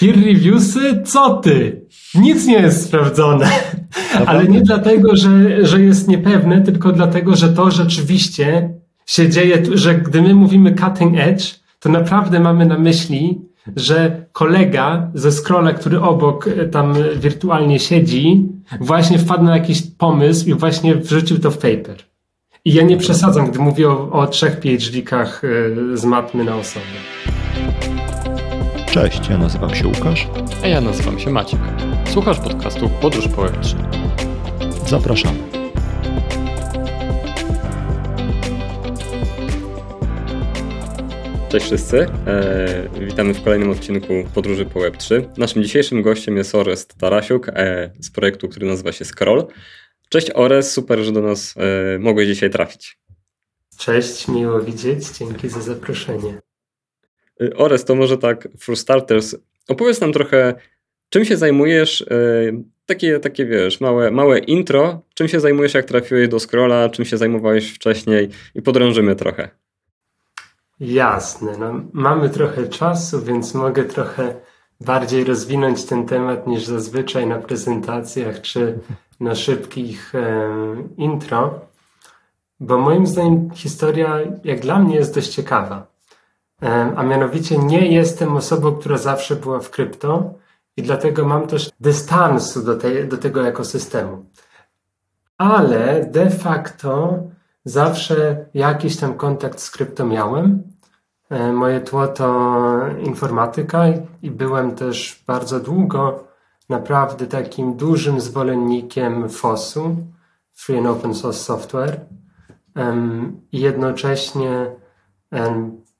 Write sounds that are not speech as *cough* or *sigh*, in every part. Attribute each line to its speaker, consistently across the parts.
Speaker 1: Peer reviewsy? Co ty? Nic nie jest sprawdzone. Ale nie dlatego, że, że jest niepewne, tylko dlatego, że to rzeczywiście się dzieje, że gdy my mówimy cutting edge, to naprawdę mamy na myśli, że kolega ze scrolla, który obok e, tam wirtualnie siedzi, właśnie wpadł na jakiś pomysł i właśnie wrzucił to w paper. I ja nie przesadzam, gdy mówię o, o trzech PhD-kach e, z matmy na osobę.
Speaker 2: Cześć, ja nazywam się Łukasz.
Speaker 3: A ja nazywam się Maciek. Słuchasz podcastu Podróż po Web3.
Speaker 2: Zapraszamy.
Speaker 3: Cześć wszyscy, e, witamy w kolejnym odcinku Podróży po Web3. Naszym dzisiejszym gościem jest Orest Tarasiuk e, z projektu, który nazywa się Scroll. Cześć Ores, super, że do nas e, mogłeś dzisiaj trafić.
Speaker 1: Cześć, miło widzieć, dzięki za zaproszenie.
Speaker 3: E, Ores, to może tak for starters, opowiedz nam trochę, czym się zajmujesz, e, takie, takie wiesz, małe, małe intro, czym się zajmujesz, jak trafiłeś do Scrolla, czym się zajmowałeś wcześniej i podrążymy trochę.
Speaker 1: Jasne, no, mamy trochę czasu, więc mogę trochę bardziej rozwinąć ten temat niż zazwyczaj na prezentacjach czy na szybkich e, intro, bo moim zdaniem historia, jak dla mnie, jest dość ciekawa. E, a mianowicie nie jestem osobą, która zawsze była w krypto i dlatego mam też dystansu do, tej, do tego ekosystemu. Ale de facto zawsze jakiś tam kontakt z krypto miałem. E, moje tło to informatyka i byłem też bardzo długo naprawdę takim dużym zwolennikiem FOSu, Free and Open Source Software. I jednocześnie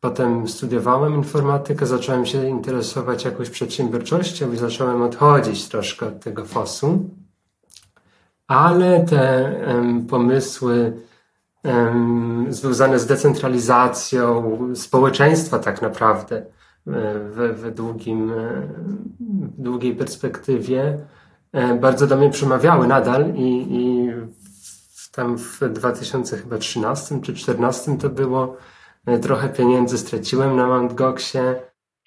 Speaker 1: potem studiowałem informatykę, zacząłem się interesować jakąś przedsiębiorczością i zacząłem odchodzić troszkę od tego FOSu. Ale te pomysły związane z decentralizacją społeczeństwa tak naprawdę w, w, długim, w długiej perspektywie bardzo do mnie przemawiały nadal i, i tam w 2013 czy 2014 to było trochę pieniędzy straciłem na Mt. Goxie.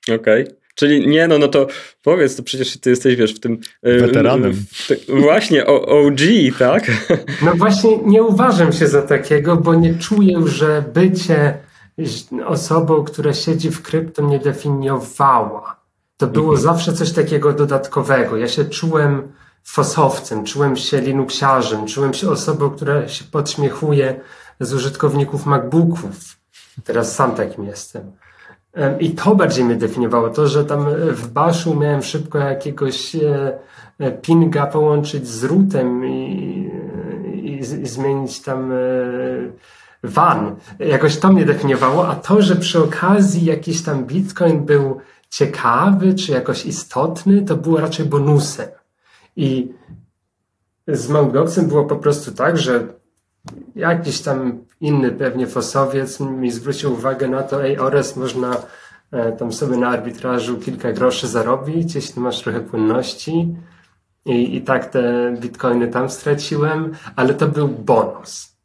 Speaker 3: Okej. Okay. Czyli nie, no, no to powiedz, to przecież ty jesteś, wiesz, w tym...
Speaker 2: Weteranem.
Speaker 3: W, właśnie, OG, tak? *laughs*
Speaker 1: No właśnie nie uważam się za takiego, bo nie czuję, że bycie osobą, która siedzi w krypto mnie definiowała. To było mhm. zawsze coś takiego dodatkowego. Ja się czułem fosowcem, czułem się linuxiarzem, czułem się osobą, która się podśmiechuje z użytkowników MacBooków. Teraz sam takim jestem. I to bardziej mnie definiowało. To, że tam w Baszu miałem szybko jakiegoś e, e, pinga połączyć z routem i, i, i zmienić tam van. E, Jakoś to mnie definiowało, a to, że przy okazji jakiś tam bitcoin był ciekawy czy jakoś istotny, to było raczej bonusem. I z Mount było po prostu tak, że jakiś tam inny pewnie fosowiec mi zwrócił uwagę na to, ej Ores, można e, tam sobie na arbitrażu kilka groszy zarobić, jeśli masz trochę płynności. I, I tak te bitcoiny tam straciłem, ale to był bonus.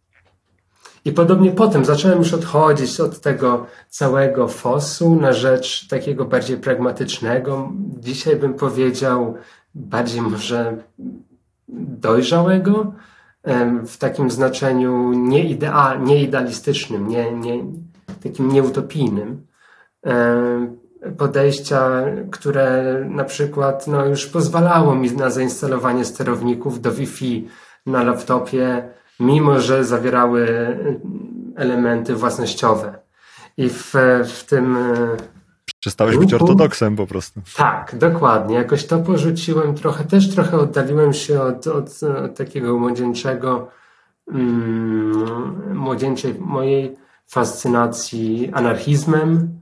Speaker 1: I podobnie potem zacząłem już odchodzić od tego całego fosu na rzecz takiego bardziej pragmatycznego. Dzisiaj bym powiedział bardziej może dojrzałego, w takim znaczeniu nieidea, nieidealistycznym, nie, nie, takim nieutopijnym. Podejścia, które na przykład no, już pozwalało mi na zainstalowanie sterowników do Wi-Fi na laptopie, mimo że zawierały elementy własnościowe. I w, w tym
Speaker 2: Przestałeś być ortodoksem po prostu.
Speaker 1: Tak, dokładnie. Jakoś to porzuciłem trochę, też trochę oddaliłem się od, od, od takiego młodzieńczego, mm, młodzieńczej mojej fascynacji anarchizmem,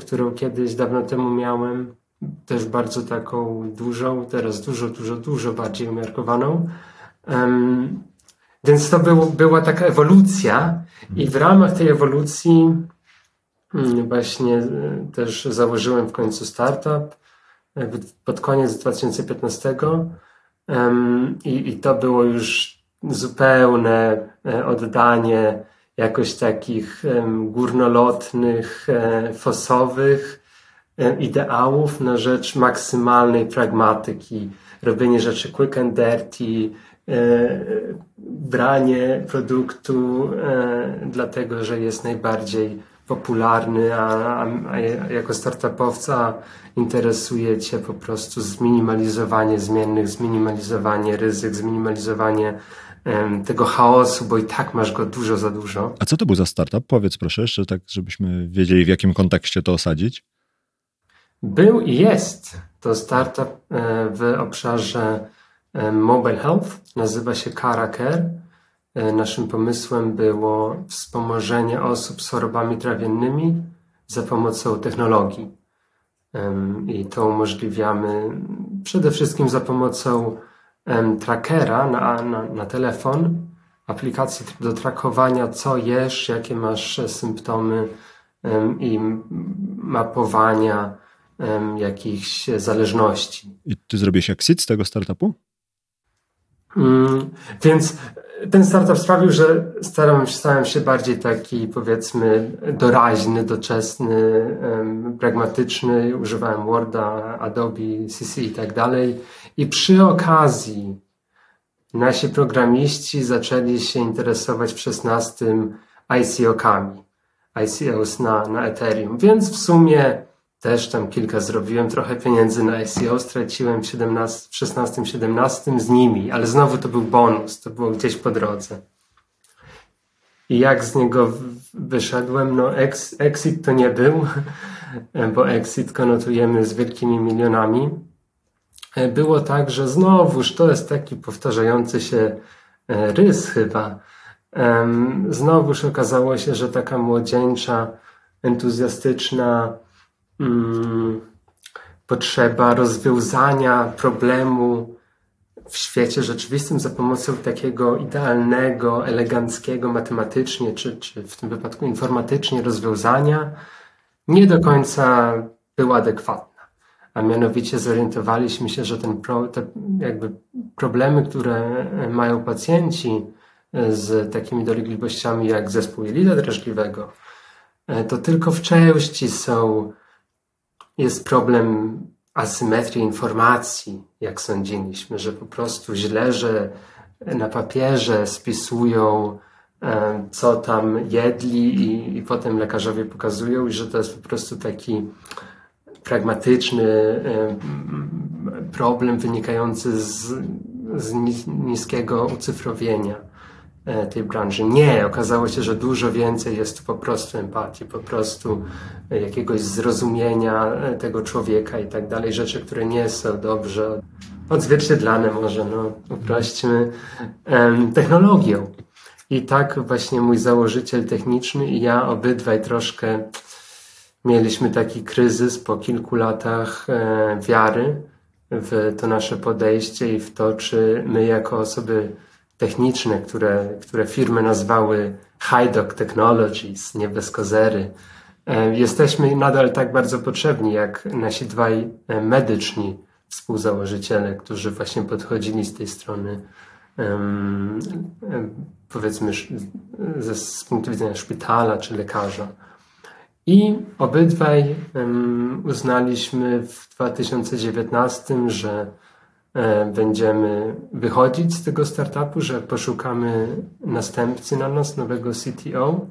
Speaker 1: którą kiedyś dawno temu miałem. Też bardzo taką dużą, teraz dużo, dużo, dużo bardziej umiarkowaną. Um, więc to był, była taka ewolucja i w ramach tej ewolucji właśnie e, też założyłem w końcu startup e, pod koniec 2015 i, i to było już zupełne e, oddanie jakoś takich górnolotnych, fosowych ideałów na rzecz maksymalnej pragmatyki, robienie rzeczy quick and dirty, branie produktu dlatego, że jest najbardziej popularny, a, a jako startupowca interesuje Cię po prostu zminimalizowanie zmiennych, zminimalizowanie ryzyk, zminimalizowanie tego chaosu, bo i tak masz go dużo za dużo.
Speaker 2: A co to był za startup? Powiedz proszę, jeszcze tak, żebyśmy wiedzieli, w jakim kontekście to osadzić.
Speaker 1: Był i jest to startup e, w obszarze e, mobile health. Nazywa się Caracare. E, naszym pomysłem było wspomożenie osób z chorobami trawiennymi za pomocą technologii. I to umożliwiamy przede wszystkim za pomocą trackera na, na, na telefon, aplikacji do trakowania, co jesz, jakie masz symptomy i mapowania jakichś zależności.
Speaker 2: I ty zrobiłeś exit z tego startupu?
Speaker 1: Mm, więc ten startup sprawił, że starałem, stałem się bardziej taki, powiedzmy, doraźny, doczesny, pragmatyczny. Używałem Worda, Adobe, CC i tak dalej. I przy okazji nasi programiści zaczęli się interesować w 16 ICO-kami, ICOs na, na Ethereum. Więc w sumie też tam kilka zrobiłem, trochę pieniędzy na ICO straciłem w, 17, w 16-17 z nimi, ale znowu to był bonus, to było gdzieś po drodze. I jak z niego wyszedłem? No, ex, exit to nie był, *laughs* bo exit konotujemy z wielkimi milionami. Było tak, że znowuż to jest taki powtarzający się e, rys chyba. Znowuż okazało się, że taka młodzieńcza, entuzjastyczna, potrzeba rozwiązania problemu w świecie rzeczywistym za pomocą takiego idealnego, eleganckiego matematycznie, czy, czy w tym wypadku informatycznie rozwiązania, nie do końca była adekwatna. A mianowicie zorientowaliśmy się, że ten pro, te jakby problemy, które mają pacjenci z takimi dolegliwościami jak zespół jelita drażliwego, to tylko w części są jest problem asymetrii informacji, jak sądziliśmy, że po prostu źle, że na papierze spisują, e, co tam jedli i, i potem lekarzowie pokazują, i że to jest po prostu taki pragmatyczny e, problem wynikający z, z niskiego ucyfrowienia. E, tej branży. Nie, okazało się, że dużo więcej jest po prostu empatii, po prostu jakiegoś zrozumienia e, tego człowieka i tak dalej. Rzeczy, które nie są dobrze odzwierciedlane może, no uprośćmy, technologią. I tak właśnie mój założyciel techniczny i ja obydwaj troszkę mieliśmy taki kryzys po kilku latach e, wiary w to nasze podejście i w to, czy my jako osoby techniczne, które, które firmy nazwały high dog technologies, nie bez kozery. E, jesteśmy nadal tak bardzo potrzebni, jak nasi dwaj e, medyczni współzałożyciele, którzy właśnie podchodzili z tej strony, powiedzmy, z punktu widzenia szpitala czy lekarza. I obydwaj uznaliśmy w 2019, że będziemy wychodzić z tego startupu, że poszukamy następcy na nas, nowego CTO.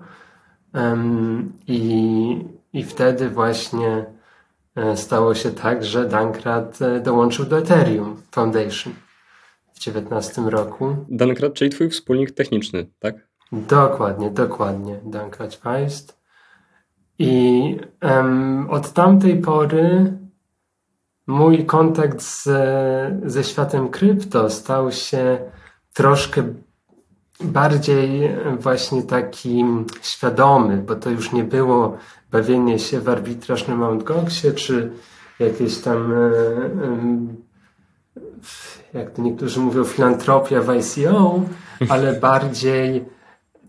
Speaker 1: I, i wtedy właśnie e, stało się tak, że Dankrat e, dołączył do Ethereum Foundation w 2019 roku.
Speaker 3: Dankrat, czyli twój wspólnik techniczny, tak?
Speaker 1: Dokładnie, dokładnie. Dankrat Feist. I um, od tamtej pory mój kontakt z, ze światem krypto stał się troszkę bardziej właśnie taki świadomy, bo to już nie było bawienie się w arbitraż na Mount Goxie, czy jakieś tam, e, jak to niektórzy mówią, filantropia w ICO, *laughs* ale bardziej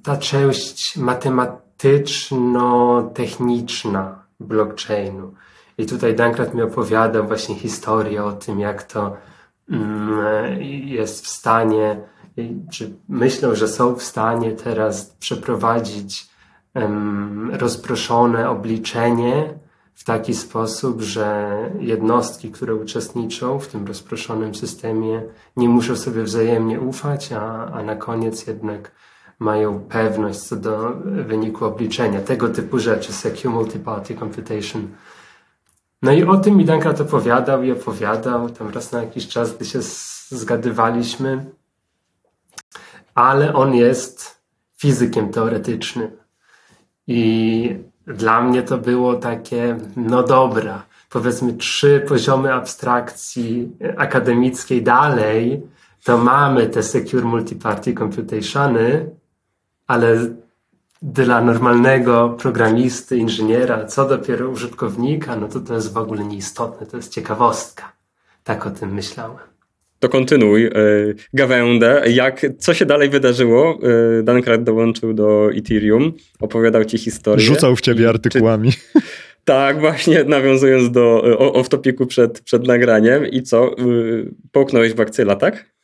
Speaker 1: ta część matematyczno-techniczna blockchainu. I tutaj Dankrat mi opowiadał właśnie historię o tym, jak to mm, jest w stanie, czy myślą, że są w stanie teraz przeprowadzić rozproszone obliczenie w taki sposób, że jednostki, które uczestniczą w tym rozproszonym systemie, nie muszą sobie wzajemnie ufać, a, a na koniec jednak mają pewność co do wyniku obliczenia. Tego typu rzeczy, Secure Multiparty Computation. No i o tym mi Dankrat opowiadał i opowiadał, tam raz na jakiś czas, gdy się zgadywaliśmy, ale on jest fizykiem teoretycznym. I dla mnie to było takie, no dobra, powiedzmy trzy poziomy abstrakcji akademickiej dalej, to mamy te Secure Multiparty Computationy, ale dla normalnego programisty, inżyniera, co dopiero użytkownika, no to to jest w ogóle nieistotne, to jest ciekawostka. Tak o tym myślałem.
Speaker 3: To kontynuuj. E, Gawędę, jak, co się dalej wydarzyło? E, Dankrat dołączył do Ethereum, opowiadał ci historię.
Speaker 2: Rzucał w ciebie artykułami. Czy, *laughs*
Speaker 3: tak, właśnie nawiązując do off-topiku przed, przed nagraniem. I co? E, połknąłeś bakcyla, tak?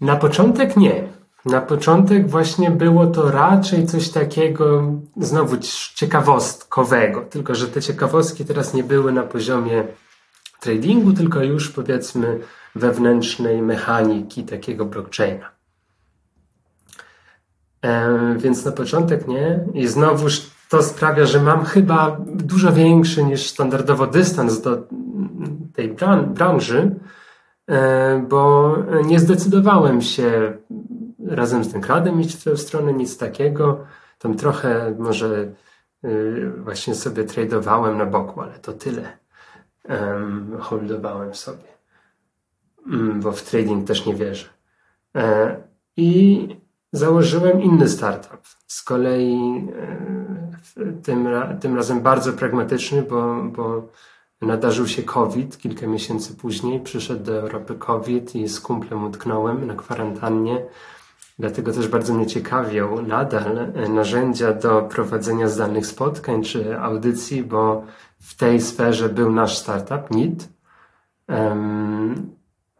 Speaker 1: Na początek nie. Na początek właśnie było to raczej coś takiego, znowu ciekawostkowego, tylko że te ciekawostki teraz nie były na poziomie tradingu, tylko już powiedzmy wewnętrznej mechaniki takiego blockchaina. Więc na początek nie. I znowuż to sprawia, że mam chyba dużo większy niż standardowo dystans do tej branży, e, bo nie zdecydowałem się razem z Denkradem iść w tę stronę, nic takiego. Tam trochę może y, właśnie sobie tradowałem na boku, ale to tyle. Holdowałem sobie, um, bo w trading też nie wierzę. E, I założyłem inny startup. Z kolei e, tym, tym razem bardzo pragmatyczny, bo, bo nadarzył się COVID kilka miesięcy później. Przyszedł do Europy COVID i z kumplem utknąłem na kwarantannie Dlatego też bardzo mnie ciekawią nadal narzędzia do prowadzenia zdalnych spotkań czy audycji, bo w tej sferze był nasz startup NIT.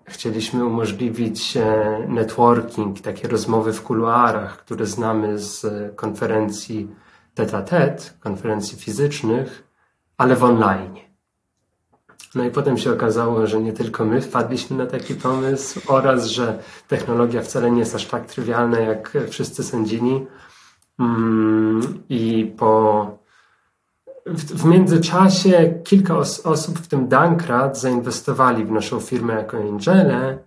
Speaker 1: Chcieliśmy umożliwić e, networking, takie rozmowy w kuluarach, które znamy z konferencji tete-a-tete, konferencji fizycznych, ale w online. No i potem się okazało, że nie tylko my wpadliśmy na taki pomysł oraz, że technologia wcale nie jest aż tak trywialna, jak wszyscy sądzili. Mm, I po w, międzyczasie kilka os osób, w tym Dankrat, zainwestowali w naszą firmę jako Angele,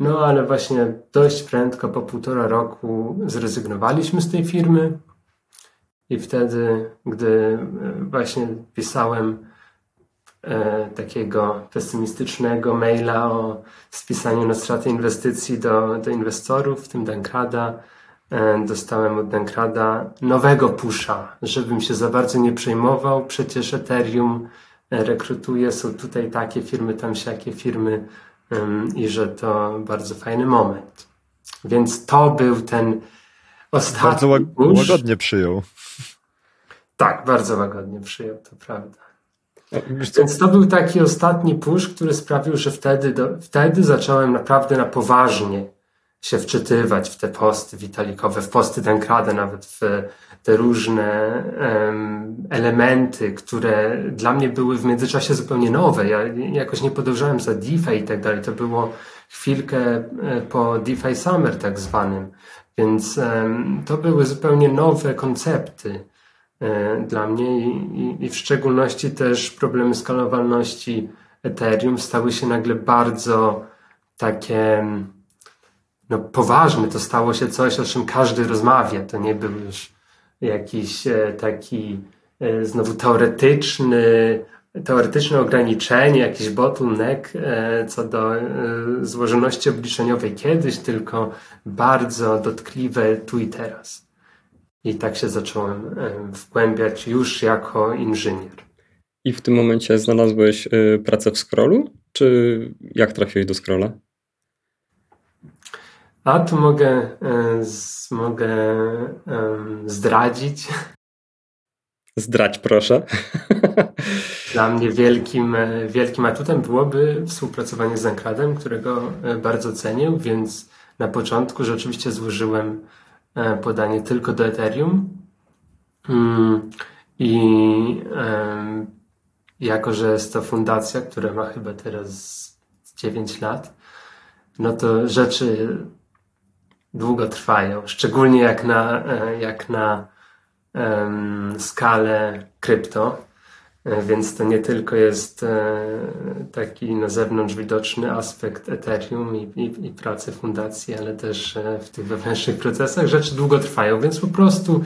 Speaker 1: no ale właśnie dość prędko, po półtora roku, zrezygnowaliśmy z tej firmy. I wtedy, gdy właśnie pisałem e, takiego pesymistycznego maila o spisaniu na stratę inwestycji do, do inwestorów, w tym Dankrada. E, dostałem od Dankrada nowego pusza, żebym się za bardzo nie przejmował. Przecież Ethereum e, rekrutuje, są tutaj takie firmy, tam siakie firmy i że to bardzo fajny moment. Więc to był ten ostatni
Speaker 2: Bardzo łagodnie przyjął.
Speaker 1: Tak, bardzo łagodnie przyjął, to prawda. Więc to był taki ostatni push, który sprawił, że wtedy, do, wtedy zacząłem naprawdę na poważnie się wczytywać w te posty witalikowe, w posty Dankrada, nawet w te różne um, elementy, które dla mnie były w międzyczasie zupełnie nowe. Ja jakoś nie podążałem za DeFi i tak dalej. To było chwilkę e, po DeFi Summer tak zwanym. Więc um, to były zupełnie nowe koncepty. E, dla mnie i, i w szczególności też problemy skalowalności Ethereum stały się nagle bardzo takie no, poważne. To stało się coś, o czym każdy rozmawia. To nie był już jakiś e, taki e, znowu teoretyczny, teoretyczne ograniczenie, jakiś bottleneck co do złożoności obliczeniowej kiedyś, tylko bardzo dotkliwe tu i teraz. I tak się zacząłem wgłębiać już jako inżynier.
Speaker 3: I w tym momencie znalazłeś e, pracę w Scrollu? Czy jak trafiłeś do Scrolla?
Speaker 1: A tu mogę, e, mogę zdradzić.
Speaker 3: Zdrać, proszę. *laughs*
Speaker 1: Dla mnie wielkim, e, wielkim atutem byłoby współpracowanie z Zankradem, którego bardzo cenię, więc na początku rzeczywiście złożyłem E, podanie tylko do Ethereum. Mm, I jako, że jest to fundacja, która ma chyba teraz 9 lat, no to rzeczy długo trwają, szczególnie jak na, e, jak na skalę krypto. E, więc to nie tylko jest e, taki na zewnątrz widoczny aspekt Ethereum i, i, i pracy fundacji, ale też w tych wewnętrznych procesach rzeczy długo trwają, więc po prostu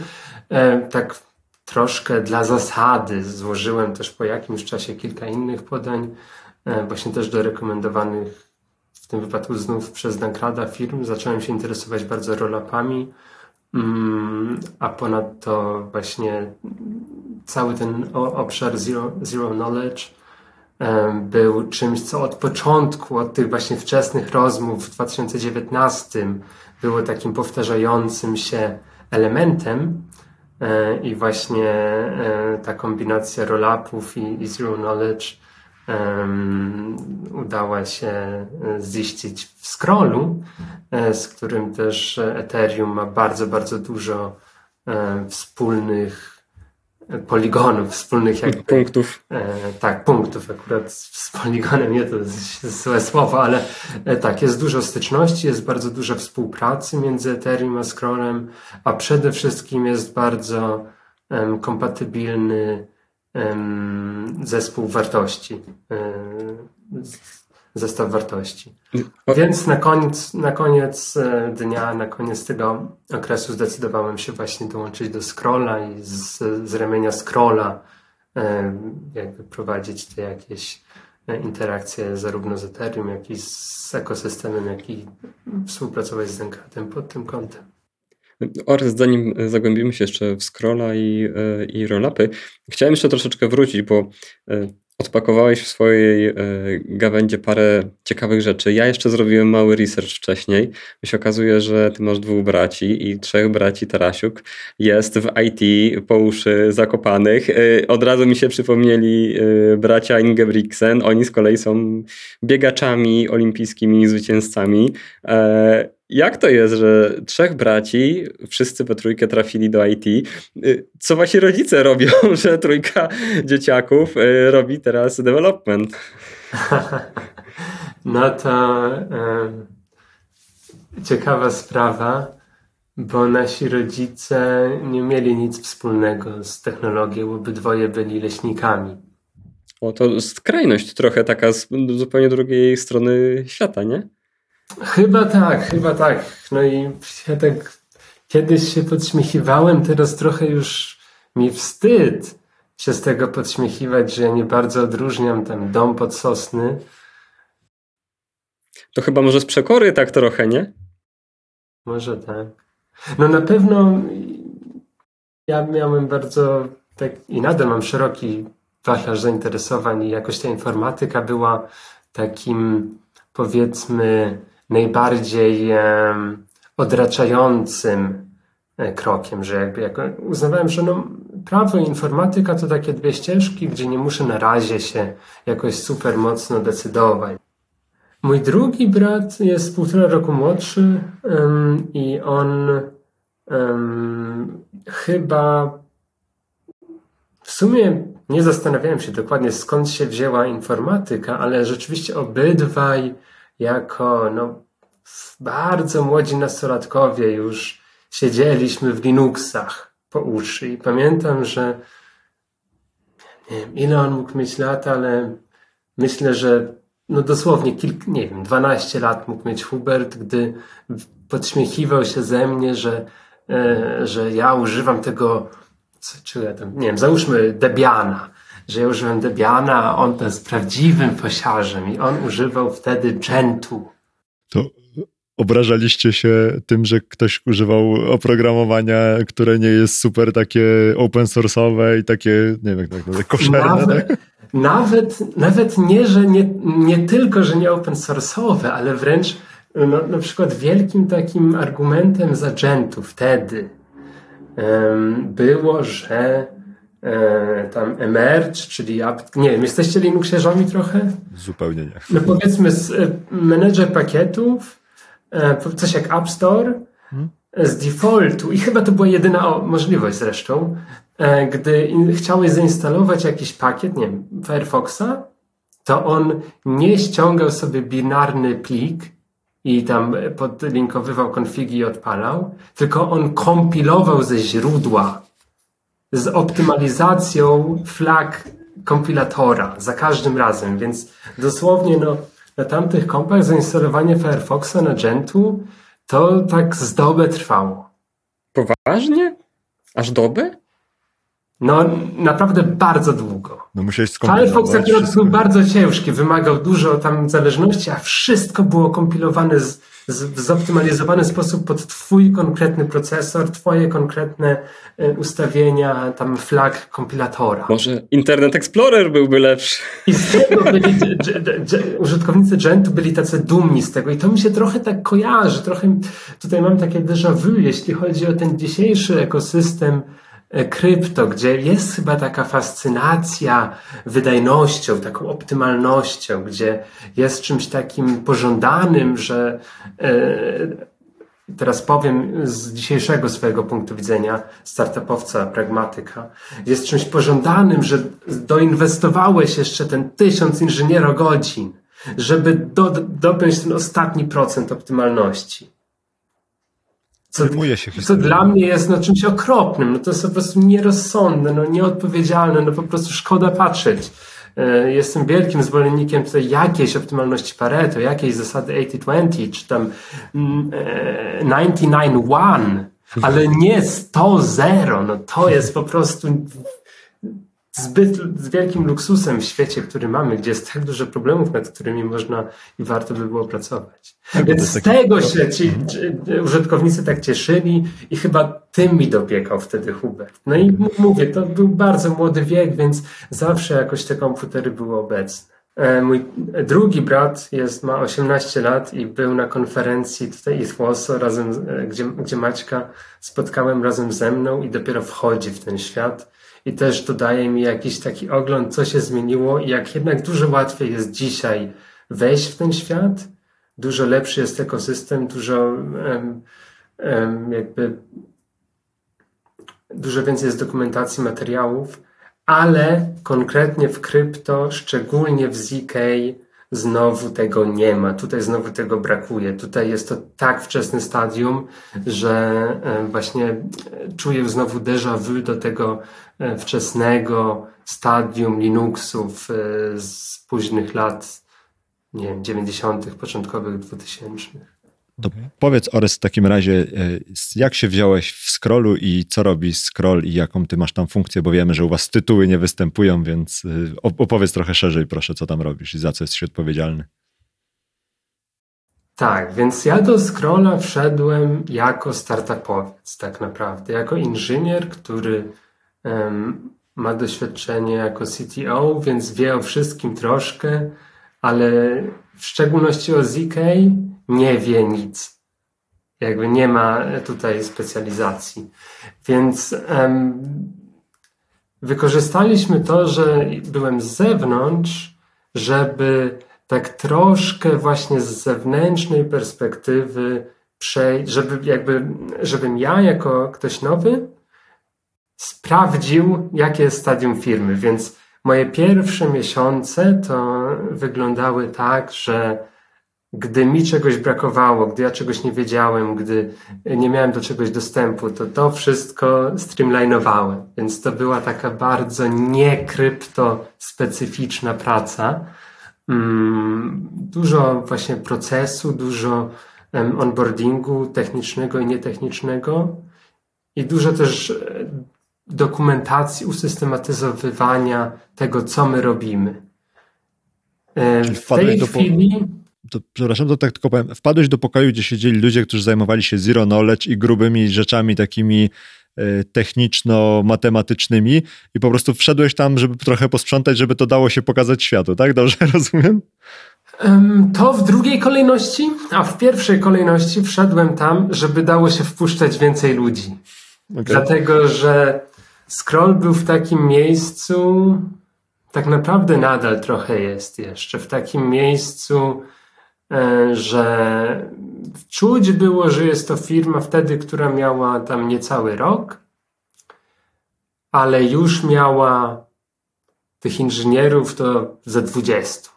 Speaker 1: tak troszkę dla zasady złożyłem też po jakimś czasie kilka innych podań, właśnie też do rekomendowanych w tym wypadku znów przez Dankrada firm. Zacząłem się interesować bardzo rolapami, mm, a ponadto właśnie cały ten obszar Zero, zero Knowledge był czymś, co od początku, od tych właśnie wczesnych rozmów w 2019 było takim powtarzającym się elementem e, i właśnie e, ta kombinacja rollupów i, i zero knowledge um, udała się e, ziścić w Scrollu, e, z którym też Ethereum ma bardzo, bardzo dużo e, wspólnych poligonów, wspólnych jakby,
Speaker 3: punktów.
Speaker 1: E, tak, punktów. Akurat z poligonem nie to jest złe słowo, ale e, tak, jest dużo styczności, jest bardzo dużo współpracy między Ethereum a Scrollem, a przede wszystkim jest bardzo kompatybilny zespół wartości, zestaw wartości. Więc na koniec, na koniec e, dnia, na koniec tego okresu zdecydowałem się właśnie dołączyć do Scrolla i z, z ramienia Scrolla jakby prowadzić te jakieś e, interakcje zarówno z Ethereum, jak i z ekosystemem, jak i współpracować z Zencatem pod tym kątem.
Speaker 3: Oraz zanim zagłębimy się jeszcze w scrolla i, e, i rollupy, chciałem jeszcze troszeczkę wrócić, bo e, odpakowałeś w swojej e, gawędzie parę ciekawych rzeczy. Ja jeszcze zrobiłem mały research wcześniej. I się okazuje, że ty masz dwóch braci i trzech braci Tarasiuk jest w IT po uszy zakopanych. Od razu mi się przypomnieli bracia Ingebrigtsen. Oni z kolei są biegaczami olimpijskimi, zwycięzcami. Jak to jest, że trzech braci, wszyscy we trójkę trafili do IT? Y, co wasi rodzice robią, *laughs* że trójka dzieciaków y, robi teraz development? *laughs*
Speaker 1: No to ciekawa sprawa, bo nasi rodzice nie mieli nic wspólnego z technologią, obydwoje byli leśnikami.
Speaker 3: O, to skrajność trochę taka z zupełnie drugiej strony świata, nie?
Speaker 1: Chyba tak, chyba tak. No i ja tak kiedyś się podśmiechiwałem, teraz trochę już mi wstyd się z tego podśmiechiwać, że ja nie bardzo odróżniam ten dom pod sosny.
Speaker 3: To chyba może z przekory tak trochę, nie?
Speaker 1: Może tak. No na pewno ja miałem bardzo tak i nadal mam szeroki wachlarz zainteresowań i jakoś ta informatyka była takim powiedzmy najbardziej odraczającym e, krokiem, że jakby jak uznawałem, że no, prawo i informatyka to takie dwie ścieżki, gdzie nie muszę na razie się jakoś super mocno decydować. Mój drugi brat jest półtora roku młodszy um, i on um, chyba w sumie nie zastanawiałem się dokładnie skąd się wzięła informatyka, ale rzeczywiście obydwaj jako no, bardzo młodzi nastolatkowie już siedzieliśmy w Linuxach po uszy i pamiętam, że nie wiem, ile on mógł mieć lat, ale myślę, że no dosłownie kilk, nie wiem, 12 lat mógł mieć Hubert, gdy podśmiechiwał się ze mnie, że, e, że ja używam tego, co, czy ja tam, nie wiem, załóżmy Debiana, że ja używam Debiana, a on to jest prawdziwym posiarzem i on używał wtedy Gentu.
Speaker 2: To obrażaliście się tym, że ktoś używał oprogramowania, które nie jest super takie open source'owe i takie, nie wiem, tak, tak koszerne.
Speaker 1: Nawet, tak? nawet, nawet nie, że nie, nie tylko, że nie open source'owe, ale wręcz no, na przykład wielkim takim argumentem za Gentu wtedy um, było, że tam Emerge, czyli nie wiem, jesteście Linuxerzami trochę?
Speaker 2: Zupełnie nie.
Speaker 1: No powiedzmy z e, menedżer pakietów, e, coś jak App Store, hmm. z defaultu, i chyba to była jedyna możliwość zresztą, e, gdy chciałeś zainstalować jakiś pakiet, nie wiem, Firefoxa, to on nie ściągał sobie binarny plik i tam podlinkowywał konfigi i odpalał, tylko on kompilował ze źródła z optymalizacją flag kompilatora za każdym razem, więc dosłownie no, na tamtych kompach zainstalowanie Firefoxa na Gentu to tak z dobę trwało.
Speaker 3: Poważnie? Aż dobę?
Speaker 1: No, naprawdę bardzo długo.
Speaker 2: No musiałeś
Speaker 1: Firefox akurat był bardzo ciężki, wymagał dużo tam zależności, a wszystko było kompilowane z, z, w zoptymalizowany sposób pod twój konkretny procesor, twoje konkretne e, ustawienia, tam flag kompilatora.
Speaker 3: Może Internet Explorer byłby lepszy.
Speaker 1: I z tego byli, użytkownicy Gentu byli tacy dumni z tego i to mi się trochę tak kojarzy, trochę tutaj mam takie déjà vu, jeśli chodzi o ten dzisiejszy ekosystem krypto, gdzie jest chyba taka fascynacja wydajnością, taką optymalnością, gdzie jest czymś takim pożądanym, że e, teraz powiem z dzisiejszego swojego punktu widzenia, startupowca, pragmatyka, jest czymś pożądanym, że doinwestowałeś jeszcze ten tysiąc inżynierogodzin, żeby do, dopiąć ten ostatni procent optymalności
Speaker 2: co,
Speaker 1: co dla mnie jest no, czymś okropnym. No, to jest po prostu nierozsądne, no, nieodpowiedzialne, no po prostu szkoda patrzeć. E, jestem wielkim zwolennikiem tutaj jakiejś optymalności Pareto, jakiejś zasady 80-20, czy tam 99-1, mm, e, ale nie 100-0. No to jest po prostu zbyt z wielkim luksusem w świecie, który mamy, gdzie jest tak dużo problemów, nad którymi można i warto by było pracować. Tak, Więc z tego się ci mhm. użytkownicy tak cieszyli i chyba tym mi dobiegał wtedy Hubert. No i mówię, to był bardzo młody wiek, więc zawsze jakoś te komputery były obecne. E, mój drugi brat jest, ma 18 lat i był na konferencji tutaj Ithwoso, razem, e, gdzie, gdzie Maćka spotkałem razem ze mną i dopiero wchodzi w ten świat i też to daje mi jakiś taki ogląd, co się zmieniło i jak jednak dużo łatwiej jest dzisiaj wejść w ten świat, dużo lepszy jest ekosystem, dużo um, um, jakby dużo więcej jest dokumentacji, materiałów, ale konkretnie w krypto, szczególnie w ZK, znowu tego nie ma. Tutaj znowu tego brakuje. Tutaj jest to tak wczesne stadium, że właśnie czuję znowu déjà vu do tego E, wczesnego stadium Linuxów e, z późnych lat, nie wiem, 90., początkowych 2000.
Speaker 2: To powiedz Ores w takim razie, e, jak się wziąłeś w scrollu i co robi scroll i jaką ty masz tam funkcję, bo wiemy, że u was tytuły nie występują, więc opowiedz trochę szerzej proszę, co tam robisz i za co jesteś odpowiedzialny.
Speaker 1: Tak, więc ja do Scrolla wszedłem jako startupowiec tak naprawdę, jako inżynier, który ma doświadczenie jako CTO, więc wie o wszystkim troszkę, ale w szczególności o ZK nie wie nic. Jakby nie ma tutaj specjalizacji. Więc um, wykorzystaliśmy to, że byłem z zewnątrz, żeby tak troszkę właśnie z zewnętrznej perspektywy przejść, żeby jakby, żebym ja jako ktoś nowy sprawdził, jakie jest stadium firmy. Więc moje pierwsze miesiące to wyglądały tak, że gdy mi czegoś brakowało, gdy ja czegoś nie wiedziałem, gdy nie miałem do czegoś dostępu, to to wszystko streamlinowałem. Więc to była taka bardzo niekrypto specyficzna praca. Mm, dużo właśnie procesu, dużo onboardingu technicznego i nietechnicznego i dużo też dokumentacji, usystematyzowywania tego, co my robimy.
Speaker 2: E, w tej chwili... To, przepraszam, to tak tylko powiem. Wpadłeś do pokoju, gdzie siedzieli ludzie, którzy zajmowali się zero knowledge i grubymi rzeczami takimi e, techniczno-matematycznymi i po prostu wszedłeś tam, żeby trochę posprzątać, żeby to dało się pokazać światu, tak? Dobrze *laughs* rozumiem?
Speaker 1: To w drugiej kolejności, a w pierwszej kolejności wszedłem tam, żeby dało się wpuszczać więcej ludzi. Okay. Dlatego, że Scroll był w takim miejscu, tak naprawdę nadal trochę jest jeszcze, w takim miejscu że czuć było, że jest to firma wtedy, która miała tam niecały rok, ale już miała tych inżynierów to ze 20.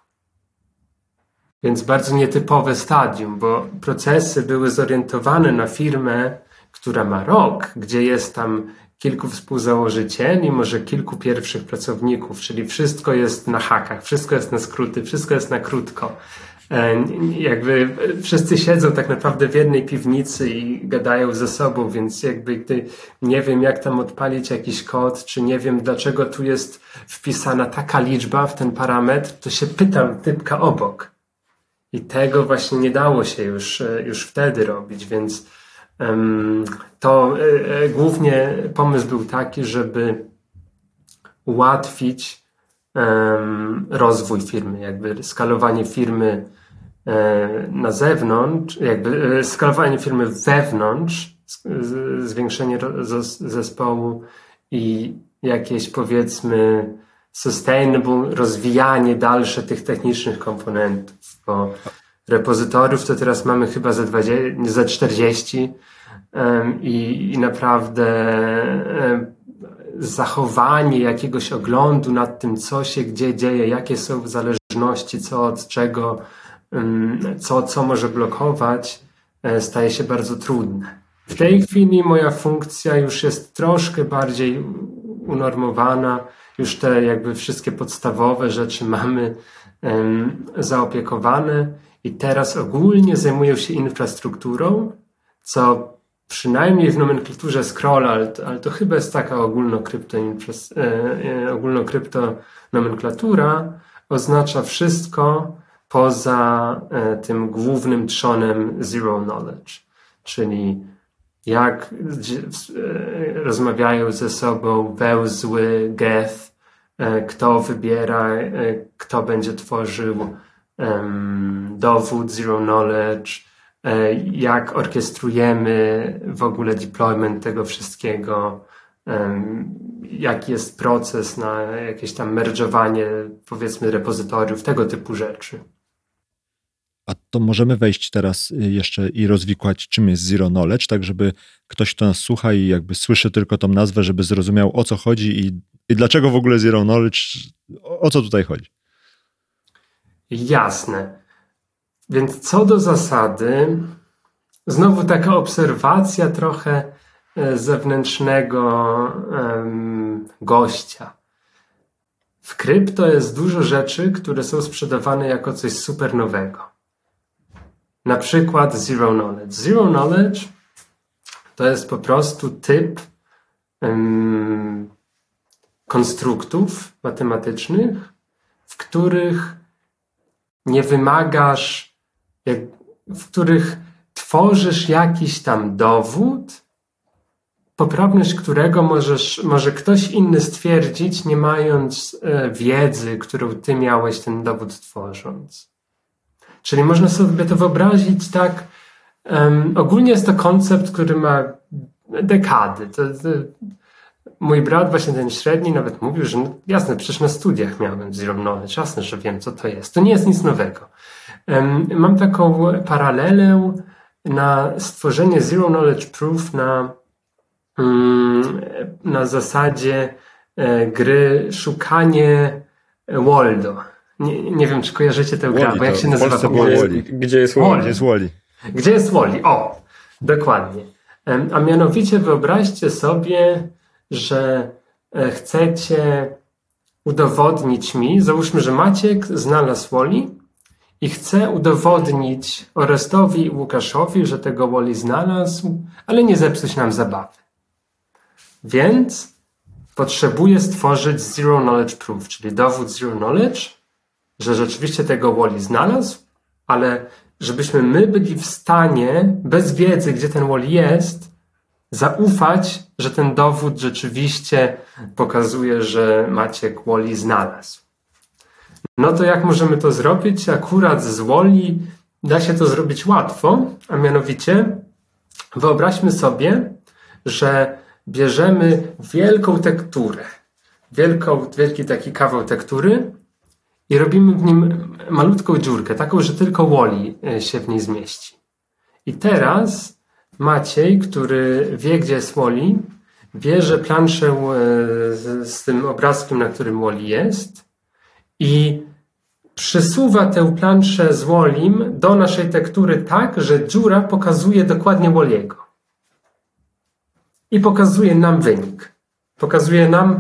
Speaker 1: Więc bardzo nietypowe stadium, bo procesy były zorientowane na firmę, która ma rok, gdzie jest tam kilku współzałożycieli, może kilku pierwszych pracowników, czyli wszystko jest na hakach, wszystko jest na skróty, wszystko jest na krótko. E, jakby wszyscy siedzą tak naprawdę w jednej piwnicy i gadają ze sobą, więc jakby gdy nie wiem, jak tam odpalić jakiś kod, czy nie wiem, dlaczego tu jest wpisana taka liczba w ten parametr, to się pytam typka obok. I tego właśnie nie dało się już, e, już wtedy robić, więc to e, głównie pomysł był taki, żeby ułatwić rozwój firmy, jakby skalowanie firmy E, na zewnątrz, jakby e, skalowanie firmy wewnątrz, zwiększenie zespołu i jakieś powiedzmy sustainable rozwijanie dalsze tych technicznych komponentów, bo repozytoriów to teraz mamy chyba za, 20, za 40 i, i naprawdę zachowanie jakiegoś oglądu nad tym, co się gdzie dzieje, jakie są zależności, co od czego, co, co może blokować, e, staje się bardzo trudne. W tej chwili moja funkcja już jest troszkę bardziej unormowana, już te jakby wszystkie podstawowe rzeczy mamy zaopiekowane i teraz ogólnie zajmuję się infrastrukturą, co przynajmniej w nomenklaturze scroll, ale, ale to chyba jest taka ogólnokrypto, e, e, ogólnokrypto nomenklatura, oznacza wszystko, poza e, tym głównym trzonem zero knowledge, czyli jak rozmawiają ze sobą wełzły, geth, kto wybiera, kto będzie tworzył dowód zero knowledge, jak orkiestrujemy w ogóle deployment tego wszystkiego, jaki jest proces na jakieś tam merge'owanie, powiedzmy, repozytoriów, tego typu rzeczy.
Speaker 2: A to możemy wejść teraz y, jeszcze i rozwikłać, czym jest Zero Knowledge, tak żeby ktoś, kto nas słucha i jakby słyszy tylko tą nazwę, żeby zrozumiał o co chodzi i, i dlaczego w ogóle Zero Knowledge, o, o co tutaj chodzi.
Speaker 1: Jasne. Więc co do zasady, znowu taka obserwacja trochę e, zewnętrznego gościa. W krypto jest dużo rzeczy, które są sprzedawane jako coś super nowego. Na przykład Zero Knowledge. Zero Knowledge to jest po prostu typ um, konstruktów matematycznych, w których nie wymagasz, w których tworzysz jakiś tam dowód, poprawność którego możesz, może ktoś inny stwierdzić, nie mając e, wiedzy, którą ty miałeś ten dowód tworząc. Czyli można sobie to wyobrazić tak. Um, ogólnie jest to koncept, który ma dekady. To, to, mój brat, właśnie ten średni, nawet mówił, że no, jasne, przecież na studiach miałem Zero jasne, że wiem, co to jest. To nie jest nic nowego. Mam taką paralelę na stworzenie Zero Knowledge Proof na, um, na zasadzie e, gry szukanie Waldo. Nie, nie wiem, czy kojarzycie tę grę, bo jak się nazywa to
Speaker 3: Wally. Gdzie jest Wally? Gdzie jest Wally?
Speaker 1: Gdzie jest Wally? O, dokładnie. A mianowicie wyobraźcie sobie, że e, chcecie udowodnić mi, załóżmy, że Maciek znalazł Wally i chce udowodnić Orestowi i Łukaszowi, że tego Wally znalazł, ale nie zepsuć nam zabawy. Więc potrzebuje stworzyć Zero Knowledge Proof, czyli dowód Zero Knowledge, że rzeczywiście tego Woli znalazł, ale żebyśmy my byli w stanie, bez wiedzy, gdzie ten Woli jest, zaufać, że ten dowód rzeczywiście pokazuje, że Maciek Woli znalazł. No to jak możemy to zrobić? Akurat z Woli da się to zrobić łatwo, a mianowicie wyobraźmy sobie, że bierzemy wielką tekturę, wielką, wielki taki kawał tektury i robimy w nim malutką dziurkę, taką, że tylko Woli e, się w niej zmieści. I teraz Maciej, który wie, gdzie jest Woli, bierze planszę e, z, z tym obrazkiem, na którym Woli jest i przesuwa tę planszę z Wolim do naszej tektury tak, że dziura pokazuje dokładnie Woliego. I pokazuje nam wynik. Pokazuje nam